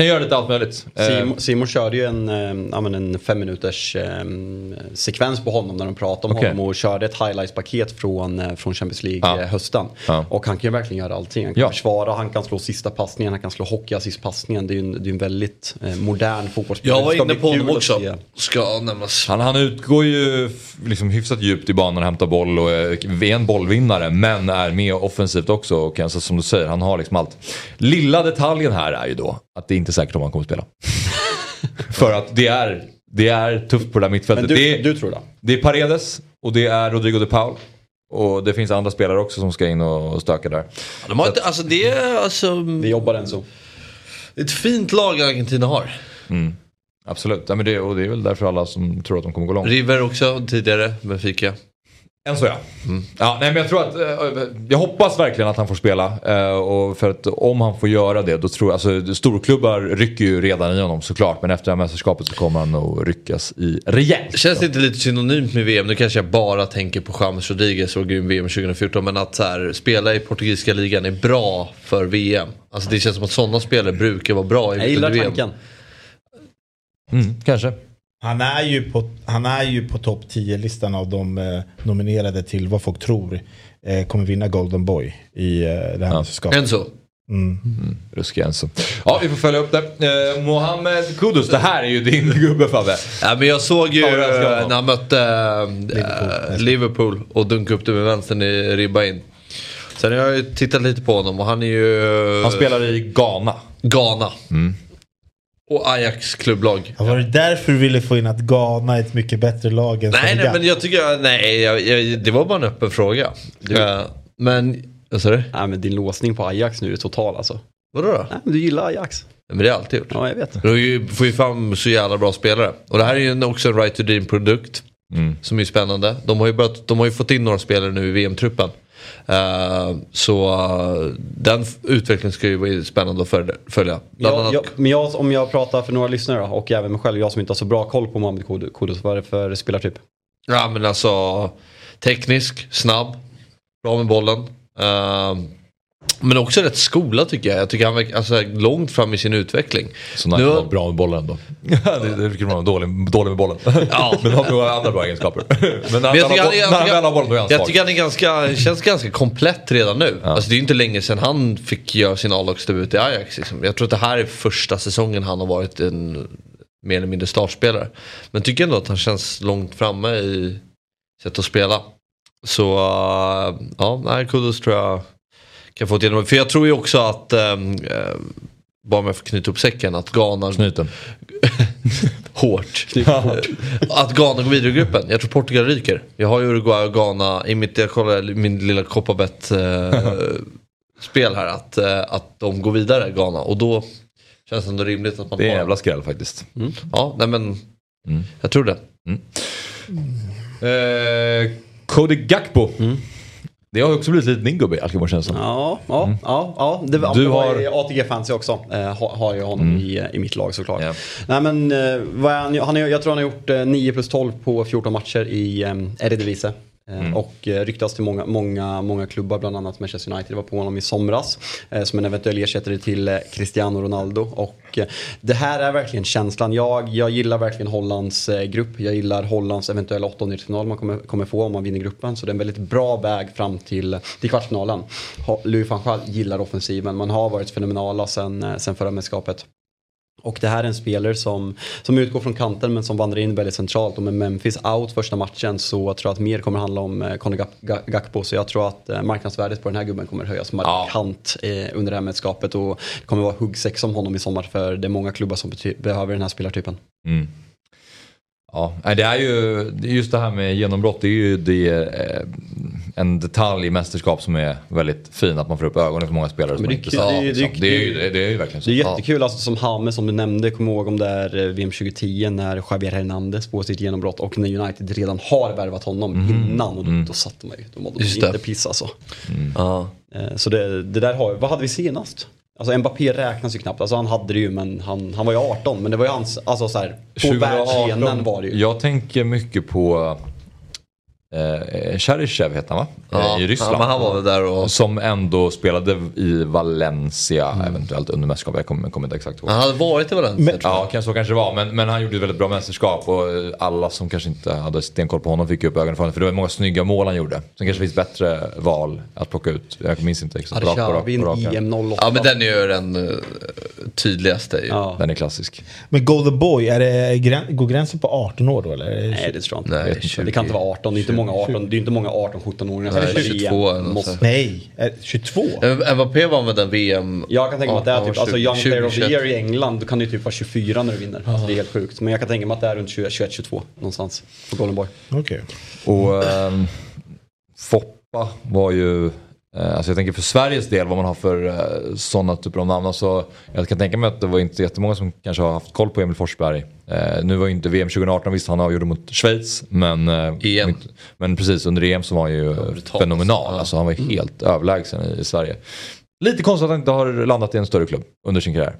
kan göra lite allt möjligt. Ehm, Simon, körde ju en, eh, men en fem minuters eh, sekvens på honom när de pratade om Okej. honom och körde ett highlights-paket från, eh, från Champions League Ja. eh, hösten. Ja. Och han kan ju verkligen göra allting. Han kan Ja. försvara, han kan slå sista passningen, han kan slå hockeyassistpassningen. Det är ju en, det är en väldigt eh, modern fotbollsspelare. Jag var inne på honom också. Ska nämnas. Han, han utgår ju liksom hyfsat djupt i banan och hämtar boll och är en bollvinnare. Men är med offensivt också. Och som du säger, han har liksom allt. Lilla detaljen här är ju då att det är inte säkert om han kommer att spela. För att det är, det är tufft på det där mittfältet. Men du, det, är, du tror det? det är Paredes och det är Rodrigo de Paul. Och det finns andra spelare också som ska in och stöka där. De har inte, alltså det är alltså Vi jobbar än så. ett fint lag Argentina har. Absolut, ja, men det, och det är väl därför alla som tror att de kommer gå långt. River också tidigare, Benfica. Än så ja. ja nej, men jag tror att, eh, jag hoppas verkligen att han får spela. Eh, och för att om han får göra det, då tror jag, alltså storklubbar rycker ju redan i honom såklart. Men efter det här mästerskapet så kommer han nog ryckas i rejält. Känns det inte lite synonymt med VM? Nu kanske jag bara tänker på James Rodriguez och grym VM 2014. Men att så här, spela i portugisiska ligan är bra för VM. Alltså det känns som att sådana spelare brukar vara bra i Jag gillar VM. tanken. Mm, kanske. Han är ju på, han är ju på topp 10-listan av de eh, nominerade till vad folk tror eh, kommer vinna Golden Boy i eh, det här mästerskapet. Enzo. Ruskig Enzo. Ja, vi får följa upp det. Eh, Mohamed Kudus, det här är ju din gubbe Fabbe. Ja, men jag såg ju älskar eh, när han mötte eh, Liverpool och dunkade upp det med vänstern i ribba in. Sen har jag ju tittat lite på honom och han är ju Han spelar i Ghana. Ghana. Och Ajax klubblag. Ja, Var det därför du ville få in att Ghana är ett mycket bättre lag än Nej, nej men jag tycker, nej jag, jag, det var bara en öppen fråga. Eh, men, vad sa du? Nej, men din låsning på Ajax nu är total alltså. Vadå då? Nej, men du gillar Ajax. Men det har jag alltid gjort. Ja, jag vet. Du får ju fram så jävla bra spelare. Och det här är ju också en right to dream produkt. Som är spännande. De har, ju börjat, de har ju fått in några spelare nu i VM-truppen. Eh, så eh, den utvecklingen ska ju vara spännande att följa. Bland Jag, men jag, om jag pratar för några lyssnare och även mig själv, jag som inte har så bra koll på Mohamed Kudus, Kudus, vad är det för spelartyp? Ja men alltså teknisk, snabb, bra med bollen. Men också rätt skola tycker jag. Jag tycker han verkar alltså, långt fram i sin utveckling. Så han Nu- var bra med bollen då. det, det brukar vara dålig, dålig med bollen. Ja. Men han har andra bra egenskaper. Men när han, Men väl har, han, är- boll- när han jag, väl har bollen då är han jag svag. tycker han är ganska, känns ganska komplett redan nu. Alltså det är ju inte länge sedan han fick göra sin A-lagsdebut i Ajax. Liksom. Jag tror att det här är första säsongen han har varit en mer eller mindre startspelare. Men tycker ändå att han känns långt framme i sätt att spela. Så uh, ja, nej, Kudus tror jag kan få genombrott. För jag tror ju också att, um, uh, bara om jag får knyta upp säcken, att Ghana Knyten. hårt. att Ghana går vidare i gruppen. Jag tror Portugal ryker. Jag har ju Uruguay och Ghana i mitt, jag kollar min lilla Coppabet eh, spel här. Att, eh, att de går vidare Ghana. Och då känns det ändå rimligt att man Det är en har. jävla skräll faktiskt. Ja, nej men. Mm. Jag tror det. Eh, Cody Gakpo. Det har också blivit lite din gubbe Alkmaar känns som. Ja, ja, ja. ja. Det, Mm. Du det har- i ATG-fancy också. Eh, har, jag honom i, i mitt lag såklart. Ja. Nej men, eh, han, han jag tror han har gjort eh, 9 plus 12 på 14 matcher i eh, Eredivisie. Eh, Och eh, ryktas till många, många, många klubbar, bland annat Manchester United var på honom i somras. Eh, som en eventuell ersättare till Cristiano Ronaldo. Och det här är verkligen känslan. Jag, jag gillar verkligen Hollands grupp. Jag gillar Hollands eventuella åttondelsfinal man kommer, kommer få om man vinner gruppen. Så det är en väldigt bra väg fram till, till kvartsfinalen. Louis van Gaal gillar offensiven. Man har varit fenomenala sen, sen förra mästerskapet. Och det här är en spelare som, som utgår från kanten men som vandrar in väldigt centralt. Och med Memphis out första matchen så tror jag att mer kommer handla om eh, Conor Gakpo. Så jag tror att eh, marknadsvärdet på den här gubben kommer höjas markant eh, under det här mätskapet. Och det kommer vara huggsex om honom i sommar för det är många klubbar som behöver den här spelartypen. Mm. Ja, det är ju just det här med genombrott. Det är ju det, eh, en detalj i mästerskap som är väldigt fin. Att man får upp ögonen för många spelare som man det är inte ser. det är- det är det, är ju, det, det är ju verkligen så. Det är jättekul, alltså, som Hamme som du nämnde, kommer ihåg om där eh, VM 2010 när Javier Hernandez får sitt genombrott och när United redan har värvat honom innan och då, då satt man ju, då mådde man det. inte piss alltså. Ja. Eh, Så det, det där har, vad hade vi senast? Alltså Mbappé räknas ju knappt, alltså han hade det ju men han, han var ju 18 men det var ju hans, alltså så här, på 2018, världsscenen var det ju. Jag tänker mycket på eh, Cheryshev heter han va? Ja, Eh, I Ryssland. ja, men han var väl där och- Som ändå spelade i Valencia eventuellt under mästerskapet. Jag kommer, kommer inte exakt ihåg. Han hade varit i Valencia Men- tror jag. Ja, kanske så kanske det var. Men, men han gjorde ett väldigt bra mästerskap och eh, alla som kanske inte hade stenkoll på honom fick upp ögonen för honom. För det var många snygga mål han gjorde. Sen kanske det finns bättre val att plocka ut. Jag minns inte exakt. Arshavin. EM 08. Ja men den är ju den uh, tydligaste ju. Ja. Den är klassisk. Men Golden Boy, är det, går gränsen på 18 år då eller? Är det Nej det tror jag inte. Nej, det, 20. kan inte vara 18, det är inte många 18, det är inte många 18-17-åringar som Nej, spelar 22 eller Måste-. Nej, är- 22? M- Mbappé vann väl den VM? Jag kan tänka mig att det är typ, alltså Young 20, Player of the 21. Year i England, då kan ju typ vara 24 när du vinner. Alltså, det är helt sjukt. Men jag kan tänka mig att det är runt 21-22 någonstans på Golden Boy. Okej. Och ehm, Foppa var ju, alltså jag tänker för Sveriges del vad man har för eh, sådana typer av namn. Alltså, jag kan tänka mig att det var inte jättemånga som kanske har haft koll på Emil Forsberg. Eh, nu var ju inte VM 2018, visst han avgjorde mot Schweiz. Men, eh, EM. men precis under EM så var han ju fenomenal. Ja. Alltså, han var ju helt överlägsen i, i Sverige. Lite konstigt att han inte har landat i en större klubb under sin karriär.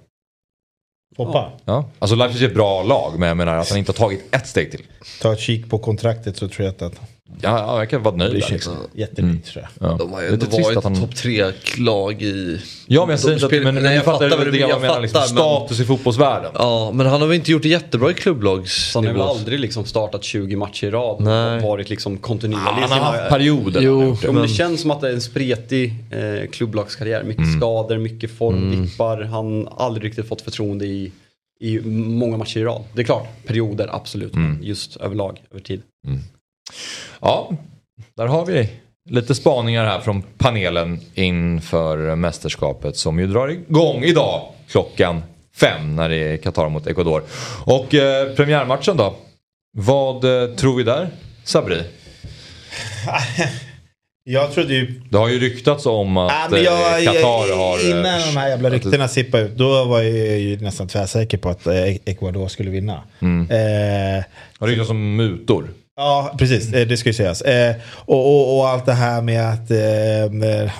Foppa, Ja. Alltså Leipzig är ett bra lag men jag menar att han inte har tagit ett steg till. ta ett kik på kontraktet så tror jag att Ja, ja, jag kan vara nöjd där, liksom. jättelite tror jag. Ja. De har ju ändå varit att han... topp tre-lag i... Ja men jag säger inte att, men, Nej, jag jag fattar fattar vad lite du- grann vad jag menar. Liksom, men- status i fotbollsvärlden. Ja, men han har väl inte gjort det jättebra i Så klubblagsnivå? han har väl aldrig liksom startat 20 matcher i rad Nej. och varit liksom kontinuerlig. i Han har haft perioder. Jo. men det känns som att det är en spretig eh, klubblagskarriär. Mycket Mm. skador, mycket formdippar. Han har aldrig riktigt fått förtroende i, i många matcher i rad. Det är klart, perioder absolut. Mm. Men just överlag, över tid. Ja, där har vi lite spaningar här från panelen inför mästerskapet som ju drar igång idag klockan fem när det är Qatar mot Ecuador. Och eh, premiärmatchen då? Vad eh, tror vi där? Sabri? Jag trodde ju... Det har ju ryktats om att men jag, eh, Qatar har... eh, innan de här jävla att det- ryktena sippade ut, då var jag ju nästan tvärsäker på att eh, Ecuador skulle vinna. Mm. Eh, Har ryktats om mutor. Ja, precis. Eh, Det ska ju sägas. Eh, och, och, och allt det här med att eh, med,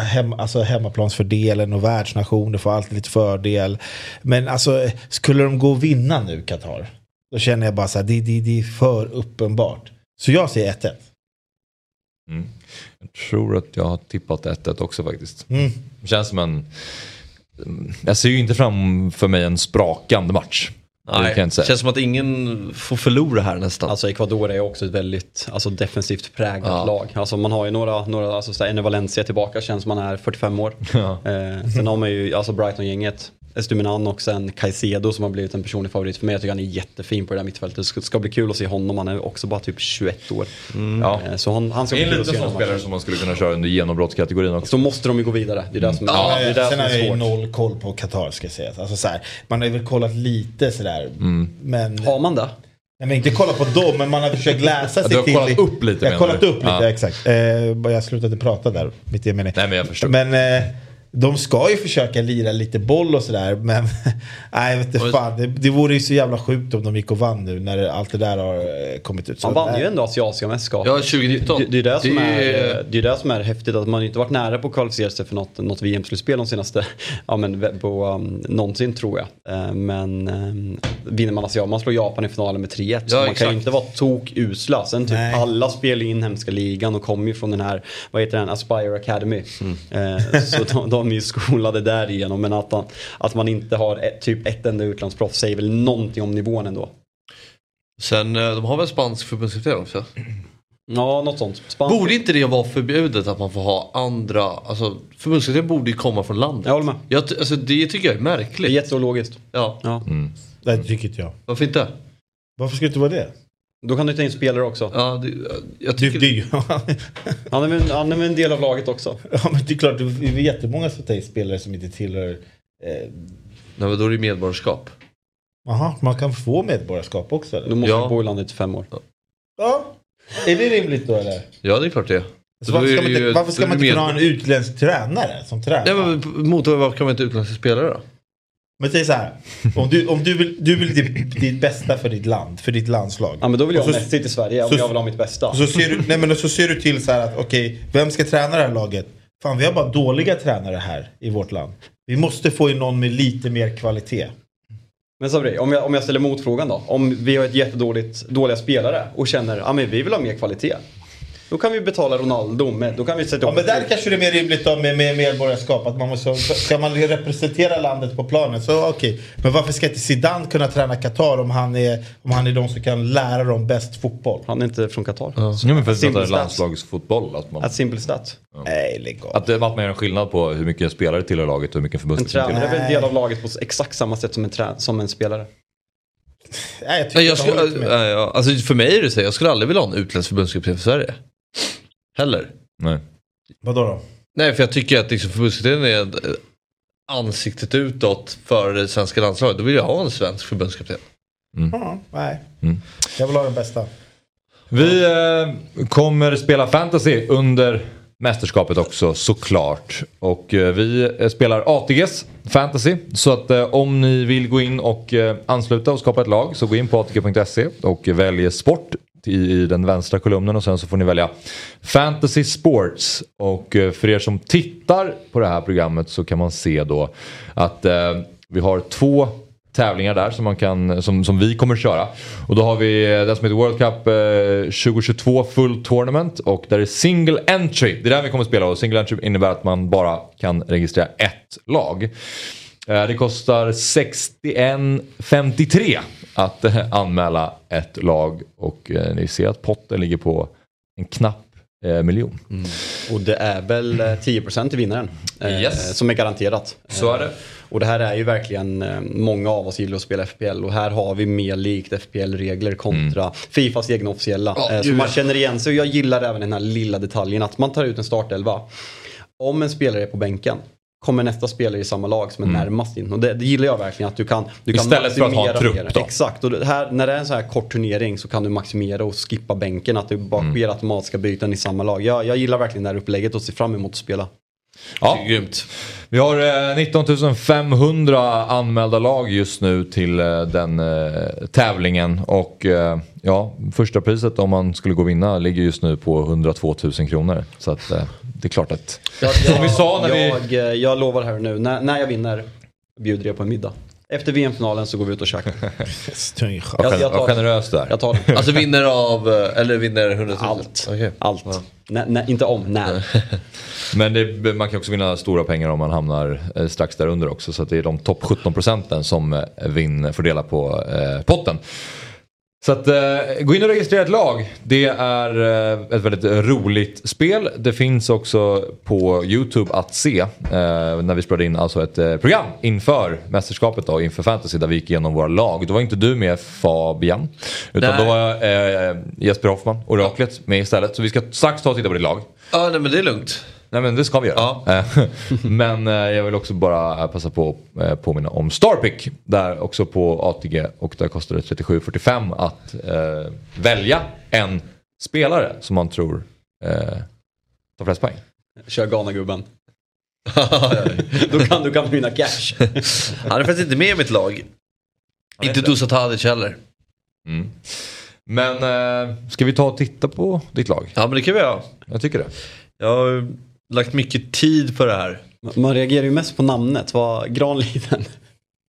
hem, alltså hemmaplansfördelen och världsnationer får alltid lite fördel. Men alltså, skulle de gå och vinna nu, Qatar? Då känner jag bara så här, det, det, det är för uppenbart. Så jag säger 1-1. Mm. Jag tror att jag har tippat 1-1 också faktiskt. Mm. Det känns som en... Jag ser ju inte framför mig en sprakande match. Det Nej, inte säga. känns som att ingen får förlora här nästan. Alltså Ecuador är också ett väldigt alltså, defensivt präglat Ja. lag. Alltså man har ju några, några alltså så här, Valencia tillbaka, känns man är 45 år. Ja. Eh, sen har man ju alltså Brighton-gänget, Estuminan och sen Caicedo som har blivit en personlig favorit för mig. Jag tycker han är jättefin på det där mittfältet. Det ska, ska bli kul att se honom, han är också bara typ 21 år. Ja. Eh, så han, han ska Det är bli en kul att liten sån spelare som man skulle kunna köra under genombrottskategorin också. Så måste de ju gå vidare, det är det som, Ja, det är det Sen som har jag är ju noll koll på Qatar ska sägas. Alltså, så här, man har ju väl kollat lite sådär. Mm. Men, Har man det? Nej, men inte kollat på dem, men man har försökt läsa sig du har till. kollat upp lite, Jag har kollat du? upp lite, Ja. exakt. Eh, jag slutade prata där, mitt i en mening. Nej men jag förstår. Men eh, de ska ju försöka lira lite boll och sådär. Men nej, jag vet inte Oj. fan. Det, det vore ju så jävla sjukt om de gick och vann nu när allt det där har eh, kommit ut. Så, Han vann nej. ju ändå asiatiska mästerskap. Ja, 2019. Det, det, är det, som Det är, är- det är det som är häftigt, att man inte varit nära på att kvalificera sig för något, något VM-slutspel de senaste, ja men på, um, någonsin tror jag. Eh, men um, vinner man asiat, man slår Japan i finalen med 3-1. så Ja, man kan exakt. ju inte vara tok-usla. Sen typ Nej. alla spelar i inhemska ligan och kommer ju från den här, vad heter den, Aspire Academy. Mm. Eh, så de, de är ju skolade därigenom. Men att, man- att man inte har ett, typ ett enda utlandsproffs säger väl någonting om nivån ändå. Sen, eh, de har väl spansk förbundskapten också? Ja, något sånt. Spansk- Borde inte det vara förbjudet att man får ha andra, alltså förbundskapten borde ju komma från landet. Jag håller med. Jag, alltså, det tycker jag är Det är märkligt. jätteologiskt. Ja, Ja. Nej, det tycker inte jag. varför inte? Varför skulle det inte vara det? Då kan du ta in spelare också. Ja, det, jag tycker... är ju- Han är, väl, han är en del av laget också. ja, men det är klart, det är jättemånga som tar in spelare som inte tillhör... Eh, Nej, men då är det medborgarskap. Jaha, man kan få medborgarskap också eller? Då måste Ja. du bo i landet i fem år. Ja. Är det rimligt då eller? Ja, det är klart det. Så varför, ska man är inte, varför ska är man inte kunna ha en utländsk tränare som tränar? Ja, men mot varför kan man inte utländska spelare då? Men säg så här. Om du, om du vill, du vill ditt, ditt bästa för ditt land, för ditt landslag. Ja men då vill jag Och ha så- Messi till Sverige om så- jag vill ha mitt bästa. Så ser du, nej men så ser du till så här att okej, vem ska träna det här laget? Fan vi har bara dåliga tränare här i vårt land. Vi måste få in någon med lite mer kvalitet. Men Sabri, om jag, om jag ställer motfrågan då. Om vi har ett jättedåligt dåliga spelare och känner att ah, men vi vill ha mer kvalitet. Då kan vi betala Ronaldo med, då kan vi sätta Ja men där kanske det är mer rimligt då med, med medborgarskap. Att man måste, ska man representera landet på planen så okej. Men varför ska inte Zidane kunna träna Qatar om han är, om han är de som kan lära dem bäst fotboll? Han är inte från Qatar. Ja, men för att det är landslagsfotboll. Att, man, Ett simple stat. Nej lägg av. att, det- att man gör en skillnad på hur mycket en spelare tillhör laget och hur mycket en En förbundskapten tränare tillhör. är väl en del av laget på exakt samma sätt som en, trä, som en spelare. Nej, jag tycker Nej, jag skulle, ja, ja, alltså för mig är det så, jag skulle aldrig vilja ha en utländsk förbundskapten för Sverige. Heller. Nej. Vadå då? Nej, för jag tycker att liksom förbundskaptenen är eh, ansiktet utåt för det svenska landslaget. Då vill jag ha en svensk förbundskapten. Ja, nej. Mm. Jag vill ha den bästa. Vi eh, kommer spela fantasy under mästerskapet också såklart. Och eh, vi eh, spelar ATGs fantasy. Så att eh, om ni vill gå in och eh, ansluta och skapa ett lag så gå in på atg.se och välj sport i, i den vänstra kolumnen och sen så får ni välja Fantasy Sports. Och eh, för er som tittar på det här programmet så kan man se då att eh, vi har två tävlingar där som, man kan, som, som vi kommer köra. Och då har vi det den som heter World Cup eh, 2022 Full Tournament och där är single entry. Det är där vi kommer spela och single entry innebär att man bara kan registrera ett lag. Eh, det kostar 61,53 att eh, anmäla ett lag och eh, ni ser att potten ligger på en knapp eh, miljon. Och det är väl eh, 10% till vinnaren. eh, Yes. Som är garanterat. Så är det. Eh, Och det här är ju verkligen, eh, många av oss gillar att spela FPL och här har vi mer likt FPL-regler kontra Fifas egna officiella. Eh, Så man känner igen sig och jag gillar även den här lilla detaljen att man tar ut en startelva. Om en spelare är på bänken kommer nästa spelare i samma lag som är närmast in. Och det, det gillar jag verkligen att du kan, du kan Istället för att ha en trupp då. Exakt, och det här, när det är en så här kort turnering så kan du maximera och skippa bänken. Att det bara Mm. sker automatiska byten i samma lag. Jag, jag gillar verkligen det här upplägget och ser fram emot att spela. Ja, Det är grymt. Vi har eh, 19 500 anmälda lag just nu till eh, den eh, tävlingen. Och eh, ja, första priset om man skulle gå och vinna ligger just nu på 102 000 kronor. Så att eh, det är klart att... Som vi sa när vi... jag, eh, jag lovar här nu, när, när jag vinner bjuder jag på en middag. Efter VM-finalen så går vi ut och käkar. Vad Jag, jag, tar, generöst du är. jag tar. Alltså vinner av, eh, eller vinner 100 000? Allt. Okej. Allt. Nä, nä, inte om, när. Men det, man kan också vinna stora pengar om man hamnar eh, strax där under också. Så att det är de topp 17 procenten som eh, vinner, får dela på eh, potten. Så att eh, gå in och registrera ett lag. Det är eh, ett väldigt roligt spel. Det finns också på YouTube att se. Eh, när vi spelade in alltså ett eh, program inför mästerskapet då, inför fantasy där vi gick igenom våra lag. Då var inte du med Fabian. Utan Nej. då var eh, Jesper Hoffman, oraklet, med istället. Så vi ska strax ta och titta på ditt lag. Ja, nej men det är lugnt. Nej men det ska vi göra. Ja. Eh, men eh, jag vill också bara passa på att eh, påminna om Starpick. Där också på ATG och där kostar det 37,45 att eh, välja en spelare som man tror eh, tar flest poäng. Kör Ghana-gubben. då kan du kan vinna cash. Han är faktiskt inte med i mitt lag. Inte inte. Dusa Tadic heller. Mm. Men eh, ska vi ta och titta på ditt lag? Ja men det kan vi göra. Jag tycker det. Jag lagt mycket tid på det här. Man reagerar ju mest på namnet. Vad, Granliden.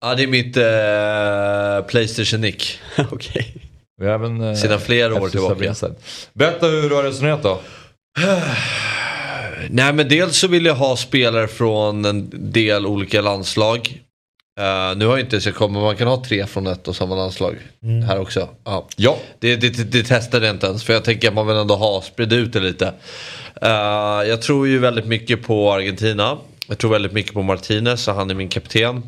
Ja det är mitt eh, Playstation-nick. Okej. Vi har även, eh, Sedan flera år tillbaka. Berätta hur du har resonerat då. Nej men dels så vill jag ha spelare från en del olika landslag. Eh, nu har jag inte så jag kommer, man kan ha tre från ett och samma landslag här också. Ja. Ja. Det, det, det, det testade jag inte ens för jag tänker att man vill ändå ha sprid ut det lite. Eh, jag tror ju väldigt mycket på Argentina. Jag tror väldigt mycket på Martinez så han är min kapten.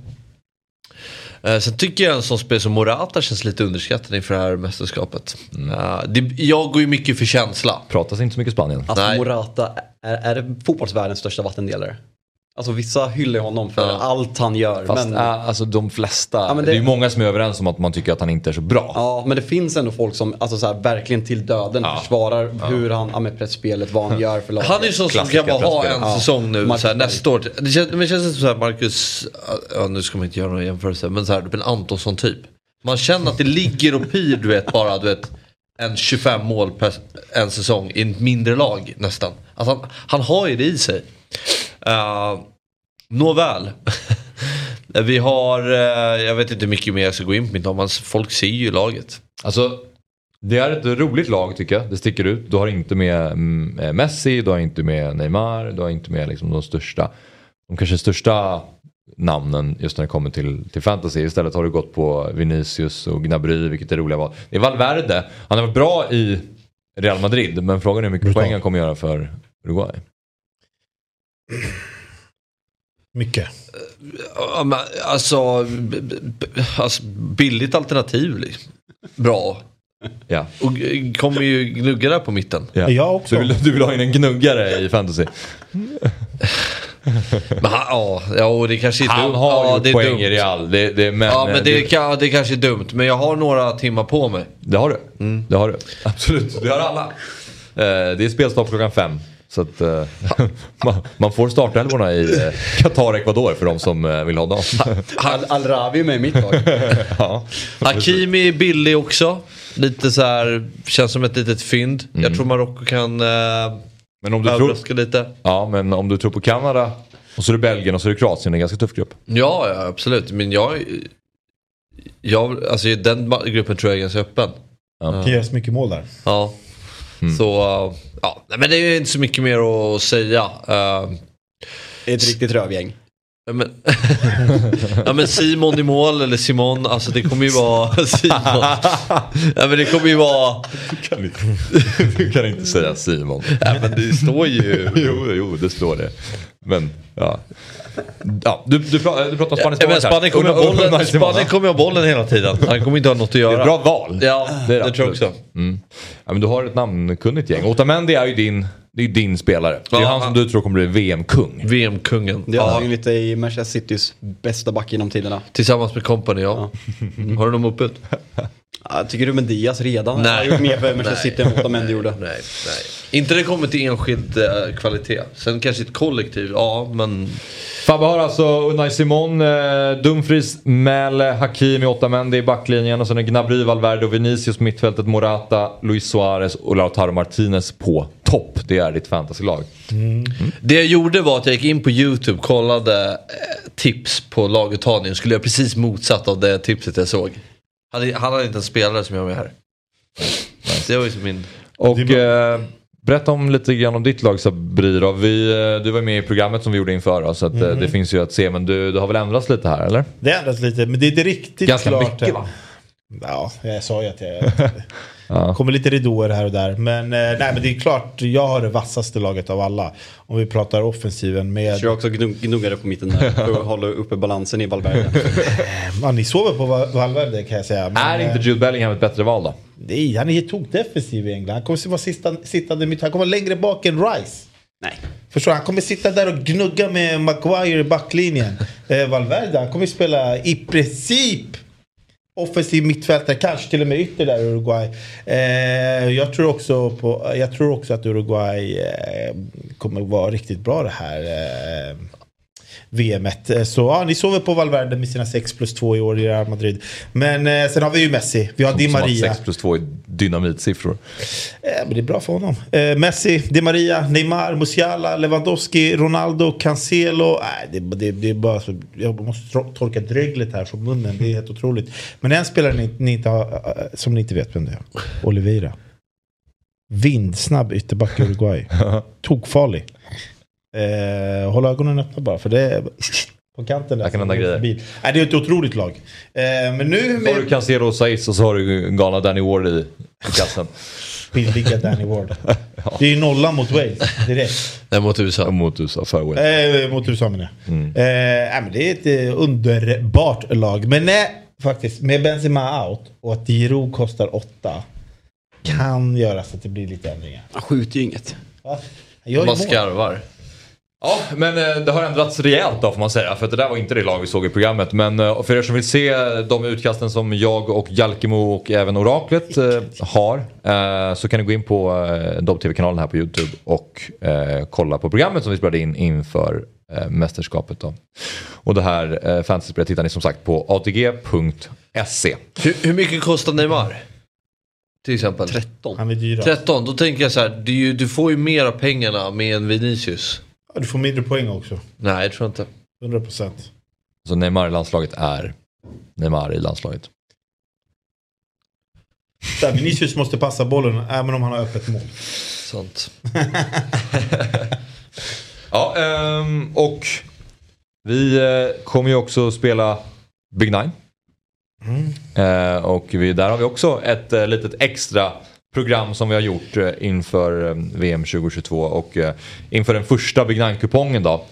Uh, sen tycker jag en sån spel som Morata känns lite underskattad inför det här mästerskapet. Eh, det, jag går ju mycket för känsla. Pratas inte så mycket Spanien. Alltså Nej. Morata, är, är det fotbollsvärldens största vattendelare? Alltså vissa hyllar honom för allt han gör. Fast men, äh, alltså de flesta, Ja, men det... det- är ju många som är överens om att man tycker att han inte är så bra. Ja, men det finns ändå folk som alltså, så här, verkligen till döden försvarar hur han, ja, med pressspelet, vad han gör för laget. Han är ju sån som kan bara ha en Ja. säsong nu Marcus så här, nästa år. Det känns, men det känns som så här Marcus, ja, nu ska man inte göra någon jämförelse, men så här, typ en Antonsson typ. Man känner att det ligger och pyr du vet bara du vet en 25 mål per en säsong i ett mindre lag nästan. Alltså, han, han har ju det i sig. Uh, Nåväl. Vi har, eh, jag vet inte hur mycket mer jag ska gå in på mitt folk ser ju laget. Alltså, det är ett roligt lag tycker jag. Det sticker ut. Du har inte med mm, Messi, du har inte med Neymar, du har inte med liksom, de största, de kanske största namnen just när det kommer till, till fantasy. Istället har du gått på Vinicius och Gnabry, vilket är roliga val. Det är Valverde. Han har varit bra i Real Madrid, men frågan är hur mycket Brutal. poäng han kommer göra för Uruguay. Mycket. Alltså, alltså billigt alternativ. Liksom. Bra. Ja. Och kommer ju gnugga där på mitten. Ja. Jag också. Så du vill, du vill ha in en gnuggare i fantasy? Men han, ja, ja, och det kanske är Han dumt. har ja, gjort det är poäng dumt. i Real. Det, det, men, Ja, men det, det, kan, det kanske är dumt. Men jag har några timmar på mig. det har du. Mm. Det har du. Absolut, det har alla. Eh, det är spelstopp klockan fem. Så att eh, man, man får startelvorna i eh, Qatar Ecuador för de som eh, vill ha dem. Al- Al-Rawi är med i mitt lag. ja. Hakimi är billig också. Lite så här, känns som ett litet fynd. Jag tror Marocko kan Men om du tror, lite. ja, men om du tror på Kanada och så är det Belgien och så är det Kroatien. Det är en ganska tuff grupp. Ja, ja absolut. Men jag, jag alltså den gruppen tror jag är ganska öppen. Det kan göras mycket mål där. Ja. Mm. Så, ja. Men det är inte så mycket mer att säga. Uh, Ett riktigt rövgäng. Ja, Men, ja men Simon i mål eller Simon, alltså det kommer ju vara Simon. Ja men det kommer ju vara, Du kan inte, du kan inte säga Simon. ja men det står ju. Jo, jo, det står det. Men, ja. Ja du, du, pratar, du pratar om Spaniens Ja. Spanien kommer ha bollen, Spanien kommer ha bollen hela tiden. Han kommer inte ha något att Det är göra. ett bra val. Ja, det, är tror jag också. Mm. Ja, men du har ett namnkunnigt gäng. Otamendi är ju din, det är ju din spelare. Det är Ja, han som du tror kommer bli VM-kung. VM-kungen. Det är ja. lite i Manchester Citys bästa back genom tiderna. tillsammans med company ja. Har du någon uppbud? Ja, tycker du med Diaz redan Nej. har gjort mer för Manchester City än vad Otamendi gjorde? Nej, nej. Inte det kommer till enskild eh, kvalitet. Sen kanske ett kollektiv, ja men. Fabbe har alltså Unai Simon, eh, Dumfries, Mäle, Hakimi, Otamendi i backlinjen och sen är Gnabry, Valverde och Vinicius mittfältet, Morata, Luis Suarez och Lautaro Martinez på topp. Det är ditt fantasylag. Det jag gjorde var att jag gick in på YouTube, kollade eh, tips på laguttagning. Skulle jag precis motsatt av det tipset jag såg. Hade, han hade inte en spelare som jag var med här. Det var ju som min... Och eh, berätta om lite grann om ditt lag Sabri då. Vi, eh, du var med i programmet som vi gjorde inför då, så att, eh, det finns ju att se. Men du, du har väl ändrats lite här eller? Det ändras lite, men det är inte riktigt Ganska klart. mycket, va? Ja, jag sa ju att jag... kommer lite ridåer här och där. Men, eh, nej, men det är klart, jag har det vassaste laget av alla. Om vi pratar offensiven med... Kör också gnugg- gnuggare på mitten där för att hålla uppe balansen i Valverde. Ja, ni sover på Val- Valverde kan jag säga. Men, är inte eh, Jude Bellingham ett bättre val då? Nej, han är tokdefensiv i England. Han kommer att vara sista, sittande mitt. Han kommer vara längre bak än Rice. Nej. Förstår du? Han kommer sitta där och gnugga med Maguire i backlinjen. Eh, Valverde, han kommer spela i princip offensiv mittfältare, kanske till och med ytter där i Uruguay. Eh, jag, tror också på, jag tror också att Uruguay eh, kommer vara riktigt bra det här eh, VMet. Eh, Så ja, ni sover på Valverde med sina 6 plus 2 i år i Real Madrid. Men eh, sen har vi ju Messi, vi har Di Som att Maria. 6 plus 2 är dynamitsiffror. Eh, men det är bra för honom. Eh, Messi, Di Maria, Neymar, Musiala, Lewandowski, Ronaldo, Cancelo. Nej, det, det, det är bara så, jag måste torka dreglet här från munnen. Det är helt otroligt. Men en spelare ni, ni inte har, eh, som ni inte vet vem det är. Oliveira. Vindsnabb ytterback i Uruguay. Tokfarlig. Eh, håll ögonen öppna bara för det är på kanten där. Där kan hända grejer. förbi. Nej, det är ett otroligt lag. Eh, men nu Så har du med Cancelo och Saiz och så har du galna Danny Ward i, i kassen. billiga Danny Ward. Det är ju nollan mot Wales direkt. Nej, mot USA. Mot USA, farewell. Eh, mot USA menar jag. Mm. Eh, men det är ett eh, underbart lag. Men nej, faktiskt med Benzema out och att Giroud kostar åtta kan göra så att det blir lite ändringar. Han skjuter ju inget. Va? Jag Man är skarvar. Ja, men eh, det har ändrats rejält då får man säga. För det där var inte det lag vi såg i programmet. Men eh, för er som vill se de utkasten som jag och Jalkemo och även Oraklet eh, har. Eh, så kan ni gå in på eh, Dobb TV-kanalen här på YouTube och eh, kolla på programmet som vi spelade in inför eh, mästerskapet. Då. Och det här eh, fantasyspelet hittar ni som sagt på atg.se. Hur, hur mycket kostar Neymar? Till exempel. 13. Han är dyrast. 13, då tänker jag så här, du, du får ju mer av pengarna med en Vinicius. Ja, Du får mindre poäng också. Nej, jag tror inte. 100 procent. Så Neymar i landslaget är Neymar i landslaget. Vinicius måste passa bollen även om han har öppet mål. Sant. Ja, ehm, och vi eh, kommer ju också spela Big Nine. Eh, och vi, där har vi också ett eh, litet extra program som vi har gjort eh, inför eh, VM 2022 och eh, inför den första Big Nine-kupongen då.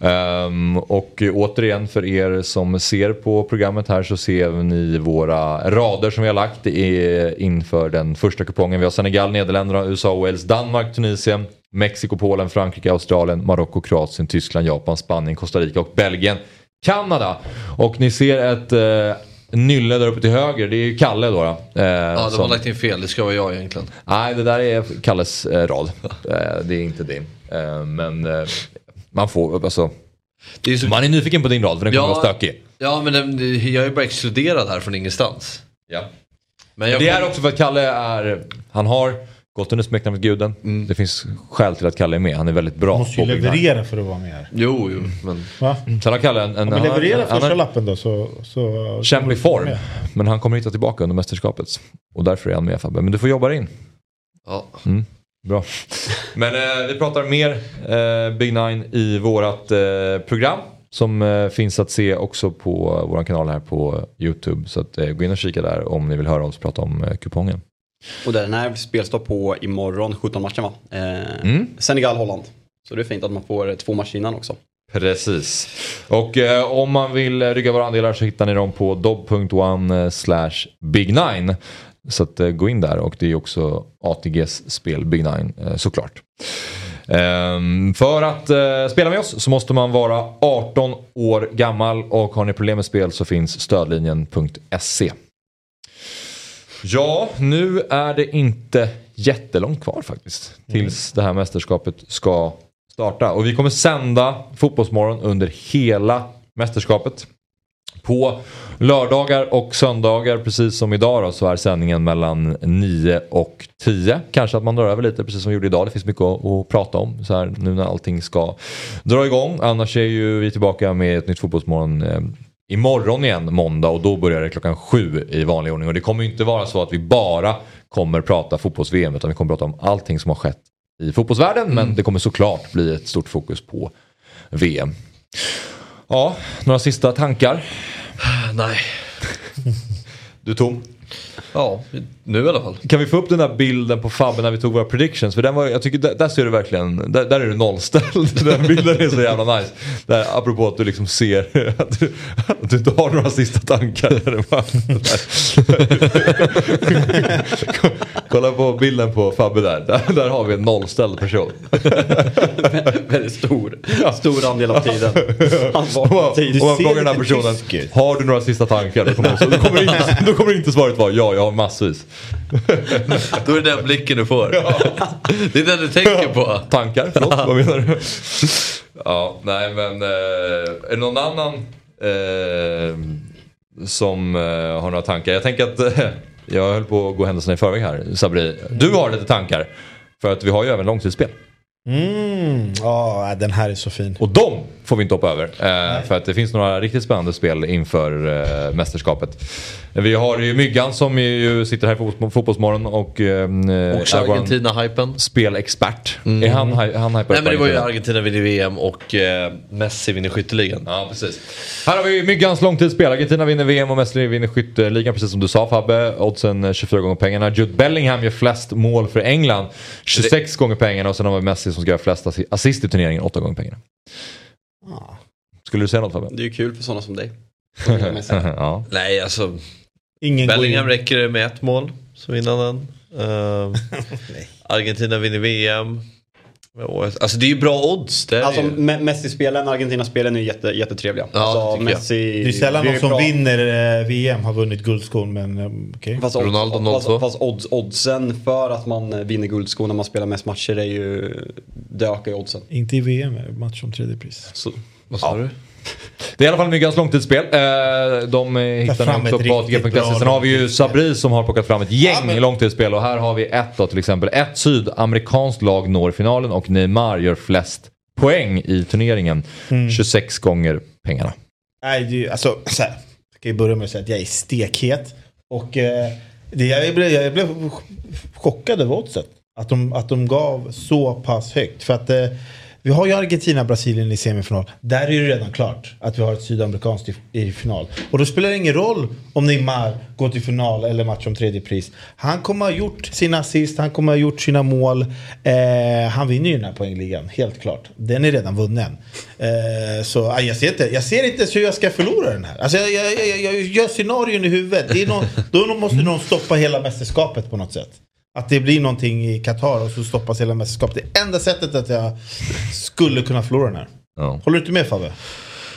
Ehm, och återigen för er som ser på programmet här så ser ni våra rader som vi har lagt i, inför den första kupongen. Vi har Senegal, Nederländerna, USA, Wales, Danmark, Tunisien, Mexiko, Polen, Frankrike, Australien, Marocko, Kroatien, Tyskland, Japan, Spanien, Costa Rica och Belgien. Kanada. Och ni ser ett eh, nylle där uppe till höger. Det är ju Kalle då. då eh, Ja, de har som- lagt in fel, det ska vara jag egentligen. Nej, det där är Kalles eh, rad. Eh, det är inte din. Eh, men eh, man får, alltså. Är så... Man är nyfiken på din rad för den kommer Ja. vara stökig. Ja, men den, jag är bara exkluderad här från ingenstans. Ja. Men Det är kommer- också för att Kalle är, han har gått under smeknamnet Guden. Det finns skäl till att Kalle är med. Han är väldigt bra Du måste ju leverera för att vara med här. Jo, jo, men... Va? Sen har Kalle en... en han- leverera han första har lappen då så... så kämpig form. Men han kommer hitta tillbaka under mästerskapet. Och därför är han med Fabbe. Men du får jobba in. Ja. Bra. Men eh, vi pratar mer eh, Big Nine i vårat eh, program. Som eh, finns att se också på vår kanal här på YouTube. Så att, eh, gå in och kika där om ni vill höra oss prata om eh, kupongen. Och den här spelstopp på imorgon, 17 matchen va? Eh, Mm. Senegal-Holland. Så det är fint att man får två matcher innan också. Precis. Och eh, om man vill eh, rygga våra andelar så hittar ni dem på dob.one slash big nine. Så att, eh, gå in där och det är också ATGs spel Big Nine eh, såklart. Ehm, för att eh, spela med oss så måste man vara 18 år gammal och har ni problem med spel så finns stödlinjen.se. Ja, nu är det inte jättelångt kvar faktiskt. Tills det här mästerskapet ska starta. Och vi kommer sända Fotbollsmorgon under hela mästerskapet. På lördagar och söndagar, precis som idag då, så är sändningen mellan 9 och 10. Kanske att man drar över lite, precis som vi gjorde idag. Det finns mycket att, att prata om så här, nu när allting ska dra igång. Annars är ju vi tillbaka med ett nytt Fotbollsmorgon eh, imorgon igen, måndag. Och då börjar det klockan sju i vanlig ordning. Och det kommer ju inte vara så att vi bara kommer prata fotbolls-VM, utan vi kommer prata om allting som har skett i fotbollsvärlden. Men det kommer såklart bli ett stort fokus på VM. Ja, några sista tankar? Nej. Du Tom? Ja, nu i alla fall. Kan vi få upp den där bilden på Fabbe när vi tog våra predictions? För den var, jag tycker där, där ser du verkligen, där, där är du nollställd. Den bilden är så jävla nice. Där, apropå att du liksom ser att du, att du inte har några sista tankar. Där Kolla på bilden på Fabbe där. Där, där har vi en nollställd person. Väldigt stor, stor andel av tiden. Han man, tidigt. om man frågar den här personen, har du några sista tankar? Då kommer, då kommer, inte, då kommer inte svaret vara ja, jag har massvis. Då är det den blicken du får. Det är den du tänker på. Tankar? Förlåt, vad menar du? Ja, nej men eh, är det någon annan eh, som eh, har några tankar? Jag tänker att eh, jag höll på att gå händelserna i förväg här, Sabri. Du har lite tankar. För att vi har ju även långtidsspel. Mm, ja, den här är så fin. Och de får vi inte hoppa över. Eh, för att det finns några riktigt spännande spel inför eh, mästerskapet. Vi har ju Myggan som ju sitter här i fotbolls- Fotbollsmorgon och... Eh, vår Argentina-hypen. Spelexpert. Är han, han hypar Nej men det var ju Argentina? Vinner VM och eh, Messi vinner skytteligan. Ja, precis. Här har vi Myggans långtidsspel. Argentina vinner VM och Messi vinner skytteligan, precis som du sa Fabbe. Oddsen eh, 24 gånger pengarna. Jude Bellingham gör flest mål för England. 26 gånger pengarna och sen har vi Messi som ska göra flest assi- assist i turneringen, 8 gånger pengarna. Skulle du säga något Fabbe? Det är ju kul för sådana som dig. ja. Nej alltså, Ingen Bellingham in. räcker det med ett mål så vinner den. Eh, Argentina vinner VM. Alltså det är ju bra odds. Det Alltså ju. Me- Messi-spelen, Argentina-spelen är jätte, jättetrevliga. Ja, alltså. Messi, Det är sällan någon som bra. vinner eh, VM har vunnit guldskon men eh, okej. Fast, odds- Ronaldo fast, 02. fast odds, oddsen för att man eh, vinner guldskon när man spelar mest matcher är ju... Det ökar ju oddsen. Inte i VM, match om tredje pris. Så, Vad sa du? Det är i alla fall Myggans långtidsspel. Eh, De eh, hittar ni också på ATG.se. Sen har vi ju. Sabri som har plockat fram ett gäng långtidsspel. Och här har vi ett då till exempel. Ett sydamerikanskt lag når finalen och Neymar gör flest poäng i turneringen. Mm. 26 gånger pengarna. Nej, det, är ju- alltså, så här, jag kan ju börja med att säga att jag är stekhet. Och eh, det, jag, blev, jag blev chockad över oddset. Att de, att de gav så pass högt. För att eh, vi har ju Argentina-Brasilien i semifinal. Där är det redan klart att vi har ett sydamerikanskt i, i final. Och då spelar det ingen roll om Neymar går till final eller match om tredje pris. Han kommer ha gjort sina assist, han kommer ha gjort sina mål. Eh, han vinner ju den här poängligan, helt klart. Den är redan vunnen. Eh, så eh, jag, ser inte, jag ser inte hur jag ska förlora den här. Alltså, jag, jag, jag, jag gör scenarion i huvudet. Det är någon, då måste någon stoppa hela mästerskapet på något sätt. Att det blir någonting i Qatar och så stoppas hela mästerskapet. Det enda sättet att jag skulle kunna förlora den här. Ja. Håller du inte med Fabbe?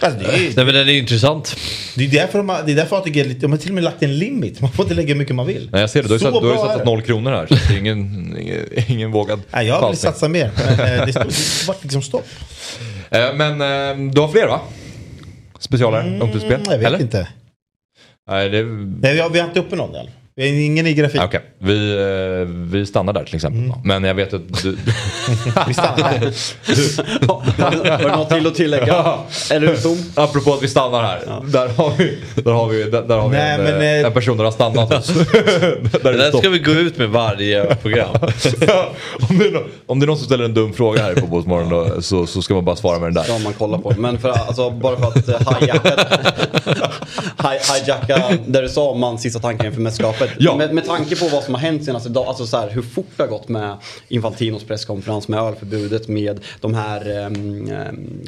Alltså, det, är, Nej men den är intressant. det, är därför de har, det är därför ATG lite- de har till och med lagt en limit. Man får inte lägga hur mycket man vill. Nej, jag ser det. Du har ju Så satt- du har ju bra är satsat noll kronor här. Så det är ingen, ingen, ingen vågad Nej, jag vill satsa mer. Men eh, det, stod, det liksom stopp. Eh, Men eh, du har fler va? Specialare? Mm, jag vet Eller? inte. Nej, det... Nej, vi, har, vi har inte uppe någon än. Vi har ingen i grafik. Ah, Okej, vi, eh, vi stannar där till exempel. Mm. Men jag vet att du... Vi stannar här. har du något till att tillägga? Eller du tom? Apropå att vi stannar här. Där har vi, där har vi, där, där har vi Nej, en, men, eh, eh, en person där har stannat oss. där Det är där ska vi gå ut med varje program. om, det är någon, om det är någon som ställer en dum fråga här i Fotbollsmorgon då, så, så ska man bara svara med den där. Ja, man kollar på det. Men för, alltså, bara för att hijacka, hi- hijacka där du sa om man sista tanken inför mästerskapet. Ja. Med, med tanke på vad som har hänt senaste dagen, alltså så här, hur fort det har gått med Infantinos presskonferens, med ölförbudet, med de här um,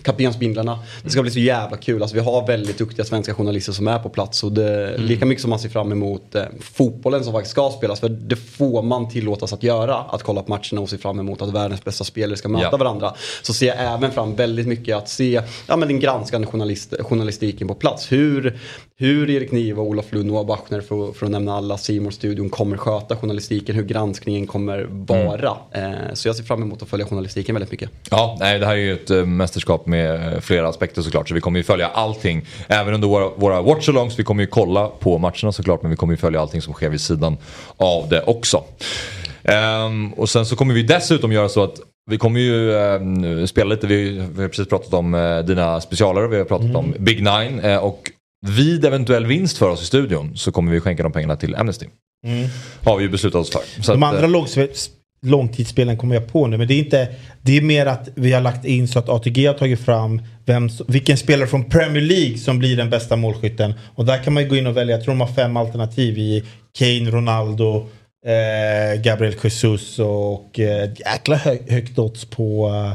kaptensbindlarna. Det ska bli så jävla kul. Alltså, vi har väldigt duktiga svenska journalister som är på plats. Och det, Lika mycket som man ser fram emot eh, fotbollen som faktiskt ska spelas, för det får man tillåtas att göra. Att kolla på matcherna och se fram emot att världens bästa spelare ska möta Ja. varandra. Så ser jag även fram väldigt mycket att se ja, men den granskande journalist, journalistiken på plats. Hur, hur Erik Niva, Olof Lund, Noah Bachner för, för att nämna alla, simor studion kommer sköta journalistiken, hur granskningen kommer vara. Mm. Eh, så jag ser fram emot att följa journalistiken väldigt mycket. Ja, nej, det här är ju ett eh, mästerskap med eh, flera aspekter såklart. Så vi kommer ju följa allting. Även under våra, våra watchalongs. Vi kommer ju kolla på matcherna såklart. Men vi kommer ju följa allting som sker vid sidan av det också. Ehm, och sen så kommer vi dessutom göra så att vi kommer ju ehm, spela lite. Vi, vi har precis pratat om eh, dina specialare. Vi har pratat om Big Nine. eh, och vid eventuell vinst för oss i studion så kommer vi skänka de pengarna till Amnesty. Har vi ju beslutat oss för. Så De att, andra eh, långtidsspelen kommer jag på nu. Men det är, inte, det är mer att vi har lagt in så att ATG har tagit fram vem, vilken spelare från Premier League som blir den bästa målskytten. Och där kan man ju gå in och välja. Jag tror de har fem alternativ i Kane, Ronaldo, eh, Gabriel Jesus och eh, jäkla hö, högt odds på eh,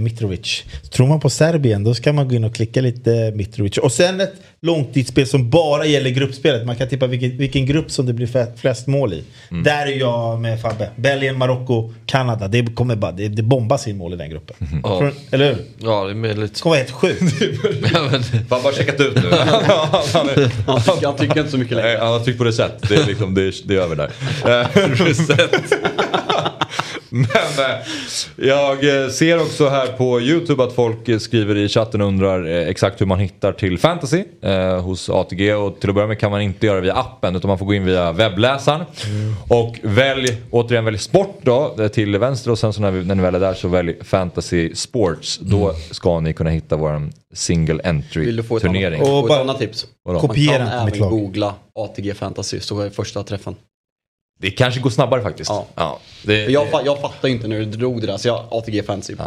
Mitrovic. Tror man på Serbien då ska man gå in och klicka lite Mitrovic. Och sen ett långtidsspel som bara gäller gruppspelet. Man kan tippa vilken, vilken grupp som det blir flest mål i. Där är jag med Fabbe. Belgien, Marocko, Kanada. Det kommer bara, det, det bombas in mål i den gruppen. Tror, eller hur? Det Ja, det är möjligt. kommer vara helt sjukt. Ja, Fan, bara checkat ut nu. Han är- Han tycker, han tycker inte så mycket Nej, längre. han har tryckt på reset. Det är, liksom, det är, det är över där. Eh, reset. Men eh, jag eh, ser också här på YouTube att folk eh, skriver i chatten och undrar exakt hur man hittar till fantasy eh, hos ATG. Och till att börja med kan man inte göra det via appen utan man får gå in via webbläsaren. Och välj, återigen välj sport då till vänster och sen så när, vi, när ni väl är där så välj fantasy sports. Då ska ni kunna hitta vår single entry Vill du få ett, annat, turnering. Och få ett bara- annat tips? Vadå? Kopiera Man kan även googla ATG Fantasy så är första träffen. Det kanske går snabbare faktiskt. Ja. det, För jag, fa- jag fattar ju inte när du drog det där så jag ATG Fantasy. Ja.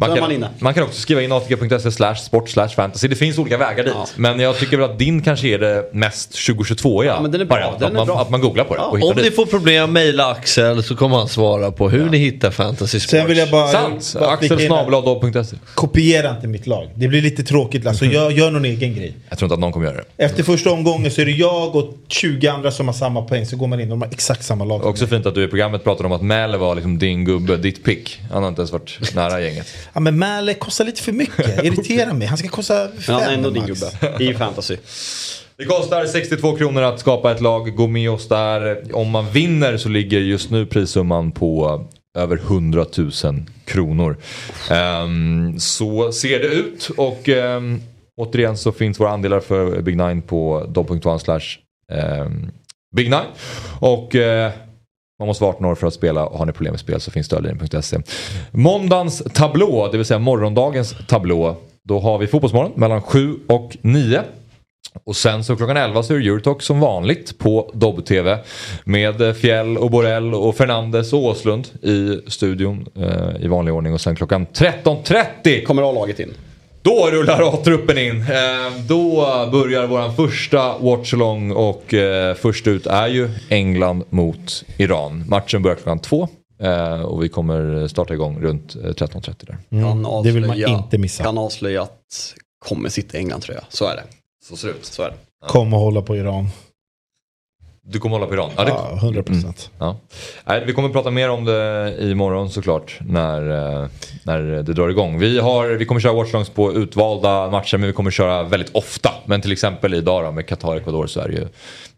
Man kan, man man kan också skriva in atg.se slash sport slash fantasy. Det finns olika vägar dit. Ja. Men jag tycker väl att din kanske är det mest 2022 ja, men den är bra, variant. den att, är man, bra. att man googlar på det Ja. och om ni dit. får problem, mejla Axel så kommer han svara på hur ni hittar fantasy sports. Sen vill jag bara... Sant! Axel snabel-a.se. Kopiera inte mitt lag. Det blir lite tråkigt. Alltså, gör, gör någon egen grej. Jag tror inte att någon kommer göra det. Efter första omgången så är det jag och 20 andra som har samma poäng. Så går man in och de har exakt samma lag. Också fint att du i programmet pratade om att Mäle var liksom din gubbe, ditt pick. Han har inte ens varit nära gänget. Ja, men Mäle kostar lite för mycket. Irriterar mig. Han ska kosta Men han är fem ändå din max. gubbe i fantasy. Det kostar 62 kronor att skapa ett lag. Gå med oss där. Om man vinner så ligger just nu prissumman på över 100 000 kronor. Ehm, så ser det ut och ehm, återigen så finns våra andelar för Big Nine på dobb.1 slash ehm, Big Nine. Och eh, man måste vara 18 år för att spela och har ni problem med spel så finns stödlinjen.se. Måndagens tablå, det vill säga morgondagens tablå. Då har vi Fotbollsmorgon mellan 7 och 9. Och sen så klockan 11 så är det Eurotalk som vanligt på Dobb-TV. Med Fjäll och Borell och Fernandes och Åslund i studion eh, i vanlig ordning. Och sen klockan 13.30 Kommer A-laget in då rullar A-truppen in. Eh, då börjar våran första watchalong och eh, först ut är ju England mot Iran. Matchen börjar klockan två. Eh, och vi kommer starta igång runt eh, 13.30 där. Kan Mm, det vill man avslöja- inte missa. Kan avslöja att kommer sitta i England tror jag. Så är det. Så ser det ut. Så är det. Kom och hålla på Iran. Du kommer hålla på Iran? Ja, det, Ja, 100 procent. Ja. Nej, vi kommer prata mer om det imorgon såklart när, eh, när det drar igång. Vi, har, vi kommer köra watchlongs på utvalda matcher men vi kommer köra väldigt ofta. Men till exempel idag då, med Qatar-Ecuador så är det ju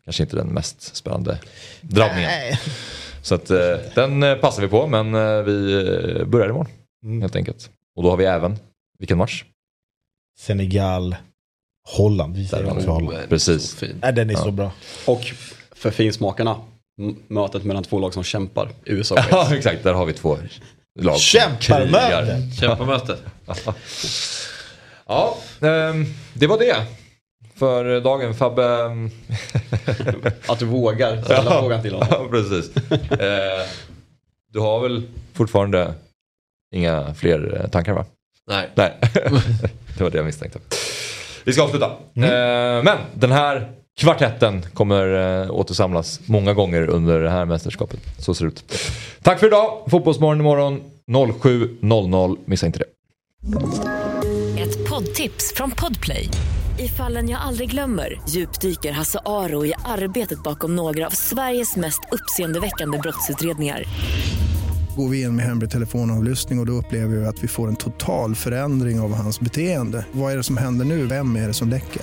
kanske inte den mest spännande drabbningen. Så att, eh, den eh, passar vi på men vi börjar imorgon Mm. helt enkelt. Och då har vi även, vilken match? Senegal, Holland. Vi säger också. Holland. Precis. Så fin. Nej, den är så bra. Och för finsmakarna, mötet mellan två lag som kämpar. USA och Ja exakt, där har vi två lag. Kämparmöte! krigar. Kämpamöte. Ja, ehm, det var det. För dagen Fabbe. ehm, Att du vågar ställa frågan till honom. Ja, precis. Eh, du har väl fortfarande inga fler eh, tankar va? Nej. Nej, det var det jag misstänkte. Vi ska avsluta. Eh, men den här kvartetten kommer eh, återsamlas många gånger under det här mästerskapet. Så ser det ut. Tack för idag. Fotbollsmorgon imorgon 07.00. Missa inte det. Ett poddtips från Podplay. I fallen jag aldrig glömmer djupdyker Hasse Aro i arbetet bakom några av Sveriges mest uppseendeväckande brottsutredningar. Går vi in med hemlig telefonavlyssning och, och då upplever vi att vi får en total förändring av hans beteende. Vad är det som händer nu? Vem är det som läcker?